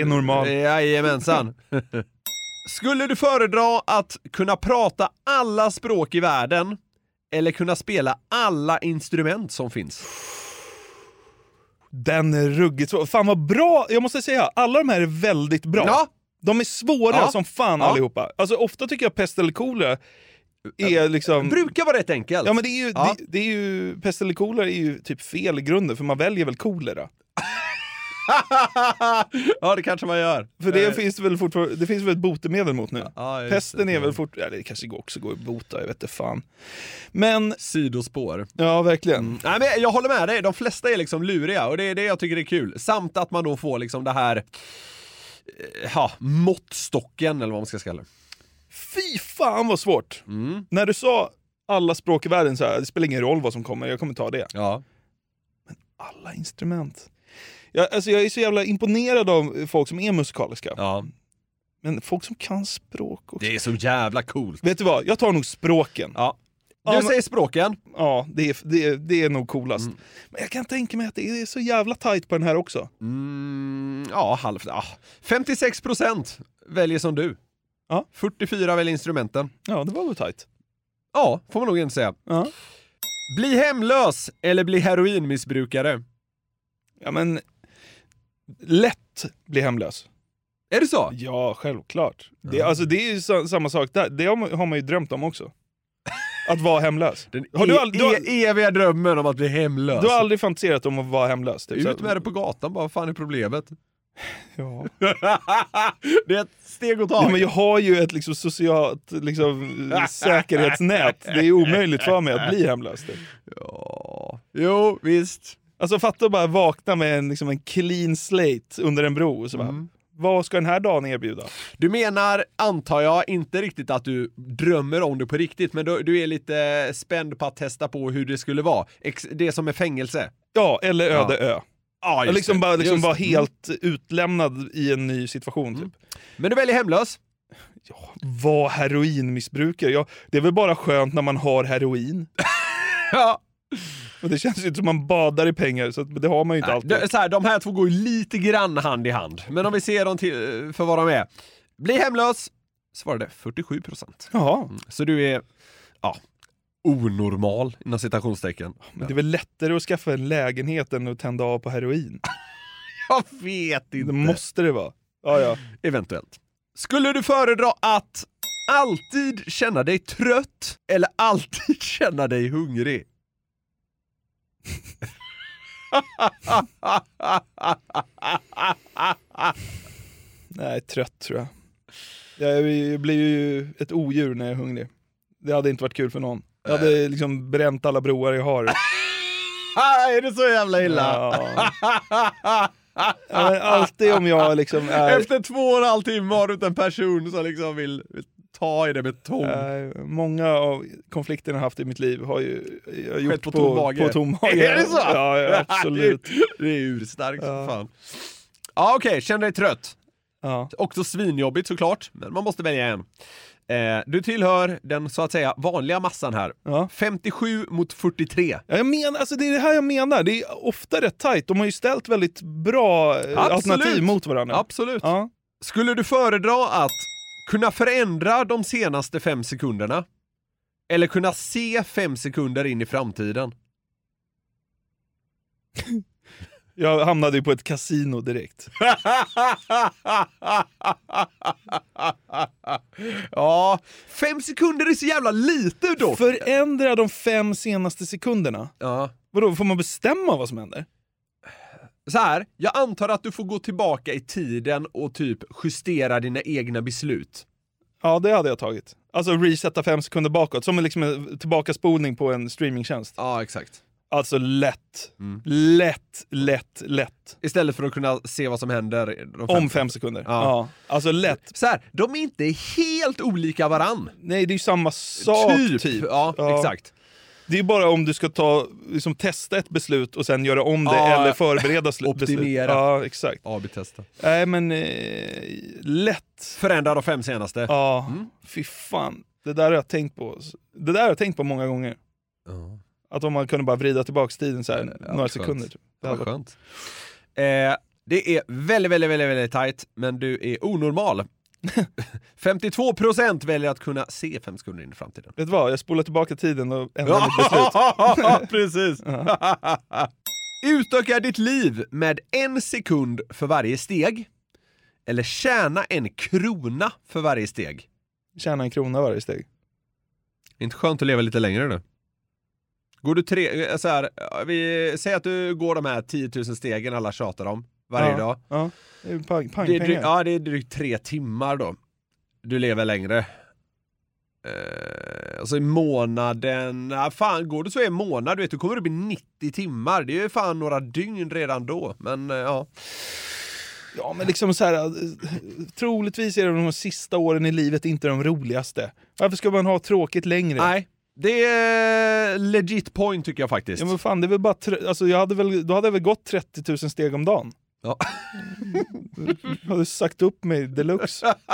Är normal. Jajamensan. Skulle du föredra att kunna prata alla språk i världen eller kunna spela alla instrument som finns? Den är ruggigt svår. Fan vad bra! Jag måste säga, alla de här är väldigt bra. Ja. De är svåra Ja. som fan Ja. allihopa. Alltså ofta tycker jag pest eller kolera är liksom... Brukar vara rätt enkelt. Ja men det är ju, Ja. det, det är ju pest eller kolera är ju typ fel i grunden, för man väljer väl kolera. ja, det kanske man gör. För det Eh, finns väl fortfarande, det finns väl ett botemedel mot nu? Ja, Pesten det. är väl fort, ja, det kanske också går att bota, jag vet inte fan. Men, Sidospår. ja verkligen. Mm. Nej, men jag håller med dig, de flesta är liksom luriga och det är det jag tycker är kul. Samt att man då får liksom det här, eh, ja, måttstocken eller vad man ska kalla det. Fy fan vad svårt! Mm. När du sa alla språk i världen, så här, det spelar ingen roll vad som kommer, jag kommer ta det. Ja. Men alla instrument. Jag, alltså jag är så jävla imponerad av folk som är musikaliska. Ja. Men folk som kan språk också. Det är så jävla coolt. Vet du vad, jag tar nog språken. Ja. Ja, Du men- säger språken. Ja, det är, det, är, det är nog coolast. Men jag kan tänka mig att det är så jävla tight på den här också. Mm, ja, halvt. Ja. 56 procent väljer som du. Ja. 44 väljer instrumenten. Ja, det var väl tight. Ja, får man nog inte säga. Ja. Bli hemlös eller bli heroinmissbrukare? Ja, men lätt bli hemlös. Är det så? Ja, självklart. Det, alltså, det är ju sa- samma sak där. Det har man, ju drömt om också. Att vara hemlös. Den Har du e- du har- e- eviga drömmen om att bli hemlös. Du har aldrig fantiserat om att vara hemlös? Typ. Ut med det på gatan bara, vad fan är problemet? Ja. det är ett steg åt Ja, taget. men jag har ju ett liksom, socialt liksom, säkerhetsnät. Det är omöjligt för mig att bli hemlös. Ja, jo visst. Alltså fatta att bara vakna med en, liksom, en clean slate under en bro. Och så Mm. Vad ska den här dagen erbjuda? Du menar, antar jag, inte riktigt att du drömmer om det på riktigt, men du, du är lite spänd på att testa på hur det skulle vara. Ex- det som är fängelse. Ja, eller öde Ja. ö. Ja, Jag liksom bara, liksom Just bara helt utlämnad i en ny situation. Typ. Men du väljer hemlös? Var heroinmissbrukare? Ja, det är väl bara skönt när man har heroin. ja. Och det känns ju inte som man badar i pengar, så det har man ju inte Nej, alltid. det- så här, de här två går ju lite grann hand i hand. Men om vi ser dem till, för vad de är. Bli hemlös, svarade 47 procent. Jaha. Så du är, ja, onormal inom citationstecken. Men det är väl lättare att skaffa en lägenhet än att tända av på heroin? Jag vet inte. Det måste det vara. Ja, ja. Eventuellt. Skulle du föredra att alltid känna dig trött eller alltid känna dig hungrig? Nej, trött tror jag. Jag blir ju ett odjur när jag är hungrig. Det hade inte varit kul för någon. Jag hade liksom bränt alla broar jag har. är det så jävla illa? Ja. Ja, alltid om jag liksom är... Efter två och en halv timme har du inte en person som liksom vill ta i det med tång. Eh, många av konflikterna jag haft i mitt liv har ju jag gjort Skett på, på tom mage. på tom mage. Är det så? Ja, ja absolut. det, är, urstarkt som fan. Ja okej, känn dig trött. Ja. Också svinjobbigt såklart, men man måste välja en. Eh, du tillhör den så att säga vanliga massan här. 57 mot 43. Ja, jag menar, alltså det är det här jag menar. Det är ofta rätt tajt. De har ju ställt väldigt bra eh, alternativ mot varandra. Absolut. Ja. Skulle du föredra att kunna förändra de senaste fem sekunderna? Eller kunna se fem sekunder in i framtiden? Jag hamnade ju på ett kasino direkt. ja, fem sekunder är så jävla lite dock. Förändra de fem senaste sekunderna? Ja. Vadå, får man bestämma vad som händer? Så här, jag antar att du får gå tillbaka i tiden och typ justera dina egna beslut. Ja, det hade jag tagit. Alltså resetta fem sekunder bakåt, som liksom en tillbakaspolning på en streamingtjänst. Ja, exakt. Alltså lätt. Lätt, lätt, lätt. Istället för att kunna se vad som händer de Om fem sekunder. Ja. Alltså lätt. Så här, de är inte helt olika varann. Nej, det är ju samma sak Typ, typ. ja, exakt. Det är bara om du ska ta, liksom, testa ett beslut och sen göra om det Ja, eller förbereda sl- beslut. optimera. Ja, exakt. AB-testa. Nej men, eh, lätt. Förändra de fem senaste. Ja, Mm. fy fan. Det där har jag tänkt på. Det där har jag tänkt på många gånger. Att om man kunde bara vrida tillbaka tiden så här, några vad sekunder. Typ. Det hade varit- skönt. Eh, det är väldigt, väldigt, väldigt, väldigt tajt, men du är onormal. 52% väljer att kunna se fem sekunder in i framtiden. Vet du vad, jag spolar tillbaka tiden och ändrar mitt beslut. Ja, precis. Utöka ditt liv med en sekund för varje steg. Eller tjäna en krona för varje steg. Tjäna en krona varje steg. Inte skönt att leva lite längre nu? Går du tre, eh, så här, ja, vi säger att du går de här 10 000 stegen alla tjatar om varje ja, dag. Ja, det är pang, pang, Det är, drygt, ja, det är drygt tre timmar då. Du lever längre. Eh, alltså i månaden, ja, fan går det så i en månad, du vet, du kommer upp i 90 timmar. Det är ju fan några dygn redan då, men eh, ja. Ja, men liksom så här, eh, troligtvis är de sista åren i livet inte de roligaste. Varför ska man ha tråkigt längre? Nej, det är legit point tycker jag faktiskt. Ja men fan, det är väl bara tre- alltså, jag hade väl, då hade jag väl gått 30 000 steg om dagen. Ja. Jag hade sagt upp mig deluxe.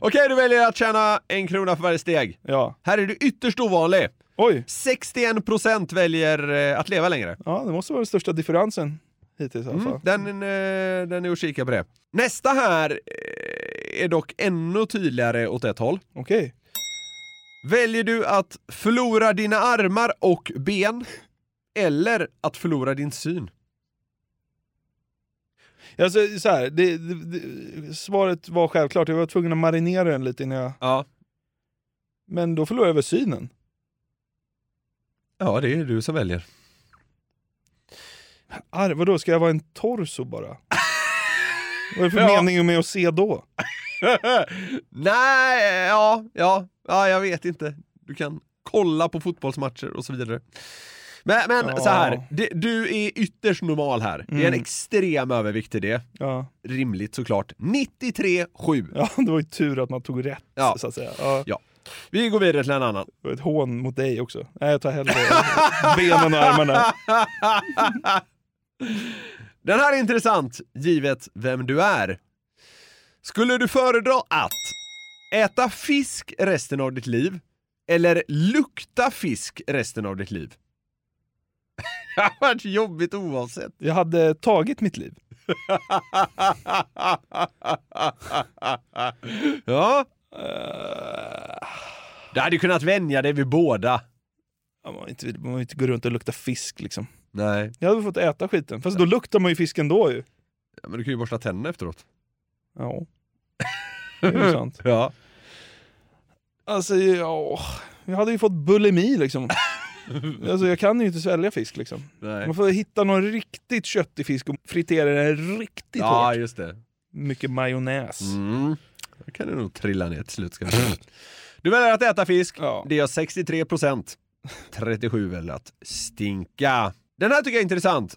Okej, du väljer att tjäna en krona för varje steg. Ja. Här är du ytterst ovanlig. Oj! 61% väljer eh, att leva längre. Ja, det måste vara den största differensen hittills i alla fall. Mm, den, eh, den är att kika på det. Nästa här eh, är dock ännu tydligare åt ett håll. Okej. Väljer du att förlora dina armar och ben eller att förlora din syn? Alltså, så här, det, det, det, svaret var självklart, jag var tvungen att marinera den lite innan jag... Ja. Men då förlorar jag väl synen? Ja, det är du som väljer. Ar, vadå, ska jag vara en torso bara? Vad är det för Ja. mening med att se då? Nej, ja, ja, ja, jag vet inte. Du kan kolla på fotbollsmatcher och så vidare. Men, men Ja. så här, det, du är ytterst normal här. Det är en Mm. extrem övervikt till det. Ja. Rimligt såklart. 93,7. ja, det var ju tur att man tog rätt, Ja. så att säga. Ja. Ja. Vi går vidare till en annan. Ett hån mot dig också. Nej, jag tar hellre benen och armarna. Den här är intressant, givet vem du är. Skulle du föredra att äta fisk resten av ditt liv eller lukta fisk resten av ditt liv? Det har varit jobbigt oavsett. Jag hade tagit mitt liv. ja. Du hade ju kunnat vänja dig vid båda. Ja, man, vill inte, man vill inte gå runt och lukta fisk liksom. Nej. Jag hade fått äta skiten. Fast då luktar man ju fisken då ju. Ja, men du kan ju borsta tänderna efteråt. Ja. Det är ju sant. Ja. Alltså, ja, jag hade ju fått bulimi liksom. Alltså jag kan ju inte svälja fisk liksom. Nej. Man får hitta någon riktigt köttig fisk och fritera den riktigt Ja, hårt. just det. Mycket majonnäs. Mm. Då kan du nog trilla ner till slut. Du väljer att äta fisk. Det gör 63 procent. 37 väljer att stinka. Den här tycker jag är intressant.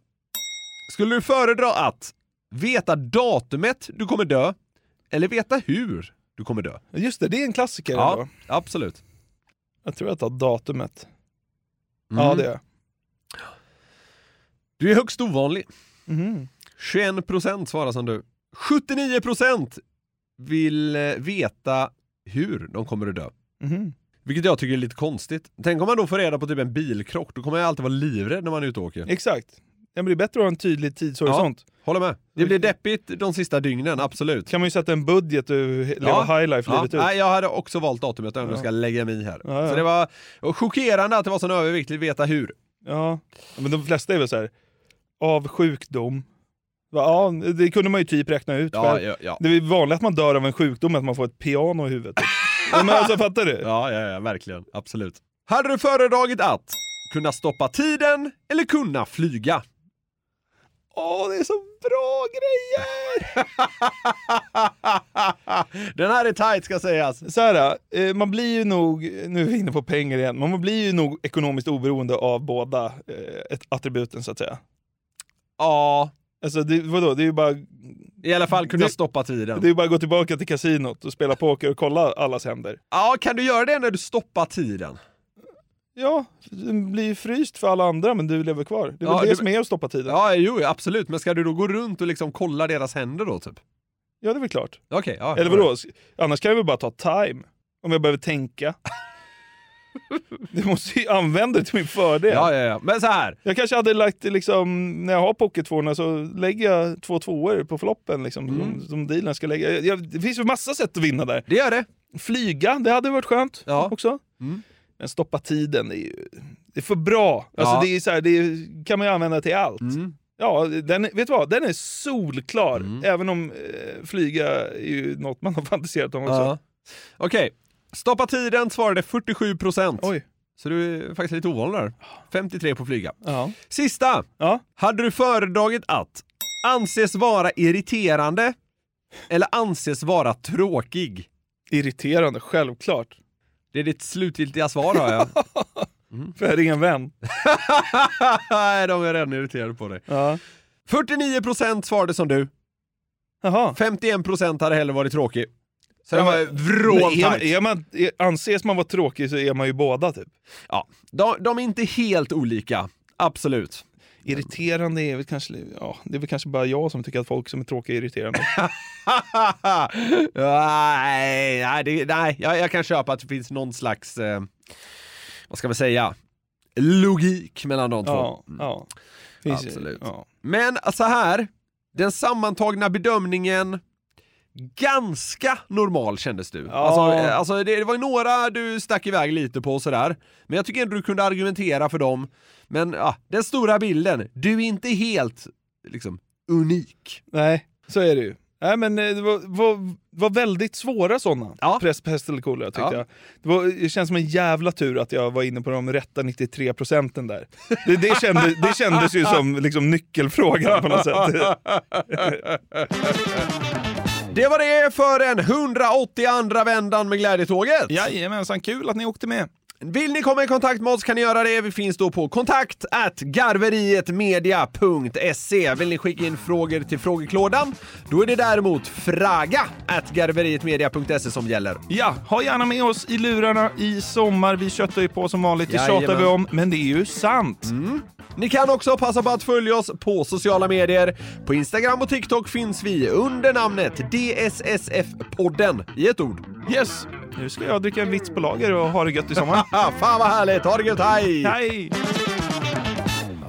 Skulle du föredra att veta datumet du kommer dö eller veta hur du kommer dö? Just det, det är en klassiker Ja, ändå. absolut. Jag tror jag tar datumet. Mm. Ja, det är. Du är högst ovanlig. Mhm. 21 procent svarar som du. 79 procent vill eh, veta hur de kommer att dö. Mhm. Vilket jag tycker är lite konstigt. Tänk om man då får reda på typ en bilkrock, då kommer jag alltid vara livrädd när man är ute och åker. Exakt. Ja, men det är bättre att ha en tydlig tidshorisont. Håller med. Det blir deppigt de sista dygnen, absolut. Kan man ju sätta en budget och leva high life livet ut. Nej, jag hade också valt datumet om jag Ja. ska lägga mig i här. Ja, ja. Så det var chockerande att det var sån övervikt, vill veta hur. Ja, men de flesta är väl så här av sjukdom. Ja, det kunde man ju typ räkna ut Ja, ja, ja. Det är vanligt att man dör av en sjukdom, att man får ett piano i huvudet. ja, men alltså fattar du? Ja, ja, ja, verkligen. Absolut. Hade du föredragit att kunna stoppa tiden eller kunna flyga? Åh, det är så bra grejer! Den här är tight ska sägas. Så här, eh, man blir ju nog, nu är vi inne på pengar igen, men man blir ju nog ekonomiskt oberoende av båda eh, attributen så att säga. Ja. Alltså det, vadå, det är ju bara... I alla fall kunna det, stoppa tiden. Det är ju bara att gå tillbaka till kasinot och spela poker och kolla allas händer. Ja, kan du göra det när du stoppar tiden? Ja, den blir ju fryst för alla andra men du lever kvar. Det är Ja, väl det du- som är att stoppa tiden. Ja, jo, absolut. Men ska du då gå runt och liksom kolla deras händer då, typ? Ja, det är väl klart. Okej, ja. Eller vadå? Annars kan jag väl bara ta time. Om jag behöver tänka. Du måste ju använda det till min fördel. Ja, ja, ja. Men så här. Jag kanske hade lagt liksom, när jag har pocket så lägger jag två tvåor på floppen liksom, som, som dealen ska lägga. Jag, det finns ju massa sätt att vinna där. Det gör det. Flyga, det hade varit skönt också. Men stoppa tiden, är ju det är för bra. Alltså Ja. det är så här, det är, kan man ju använda till allt. Ja, den, vet du vad? Den är solklar. Även om eh, flyga är ju något man har fantiserat om också. Ja. Okej. Stoppa tiden svarade 47 procent. Oj. Så du är faktiskt lite ovanlig där. 53 på flyga. Ja. Sista. Ja. Hade du föredragit att anses vara irriterande eller anses vara tråkig? Irriterande, självklart. Det är ditt slutgiltiga svar har jag. För jag är ingen vän. Nej, de är redan irriterade på dig. Ja. 49% svarade som du. Jaha. 51% hade hellre varit tråkig. Så det Ja, var men- vråltajt. är, är man, är, anses man vara tråkig så är man ju båda typ. Ja, de, de är inte helt olika. Absolut. Irriterande är väl kanske, ja, det är väl kanske bara jag som tycker att folk som är tråkiga är irriterande. nej, nej, det, nej jag, jag kan köpa att det finns någon slags, eh, vad ska vi säga, logik mellan de två. ja, ja. Finns, Absolut. Ja. Men så här, den sammantagna bedömningen Ganska normal kändes du. Alltså, eh, alltså det, det var ju några du stack iväg lite på och sådär. Men jag tycker ändå du kunde argumentera för dem. Men ja, den stora bilden, du är inte helt liksom unik. Nej, så är det ju. Nej, men eh, det var, var, var väldigt svåra sådana. Ja. Press, pest eller kolera tyckte Ja. jag. Det, var, det känns som en jävla tur att jag var inne på de rätta 93 procenten där. Det, det, kände, det kändes ju som liksom, nyckelfrågan på något sätt. Det var det för den 182 vändan med Glädjetåget. Jajamensan, kul att ni åkte med. Vill ni komma i kontakt med oss kan ni göra det. Vi finns då på kontakt garverietmedia.se. Vill ni skicka in frågor till frågeklådan, då är det däremot fraga garverietmedia.se som gäller. Ja, ha gärna med oss i lurarna i sommar. Vi köttar ju på som vanligt, det Jajamän. tjatar vi om, men det är ju sant. Ni kan också passa på att följa oss på sociala medier. På Instagram och TikTok finns vi under namnet DSSF-podden i ett ord. Yes, nu ska jag dricka en vits på lager och ha det gött i sommar. Fan vad härligt, ha det gött, hej! Hej!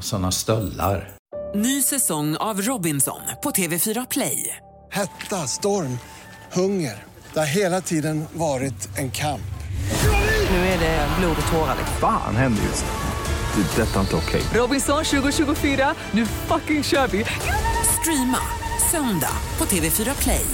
Såna stöllar. Ny säsong av Robinson på TV4 Play. Hetta, storm, hunger. Det har hela tiden varit en kamp. Nu är det blod och tårar. Fan händer just nu. Det. är Detta är inte okej. Robinson 2024, nu fucking kör vi! Streama söndag på TV4 Play.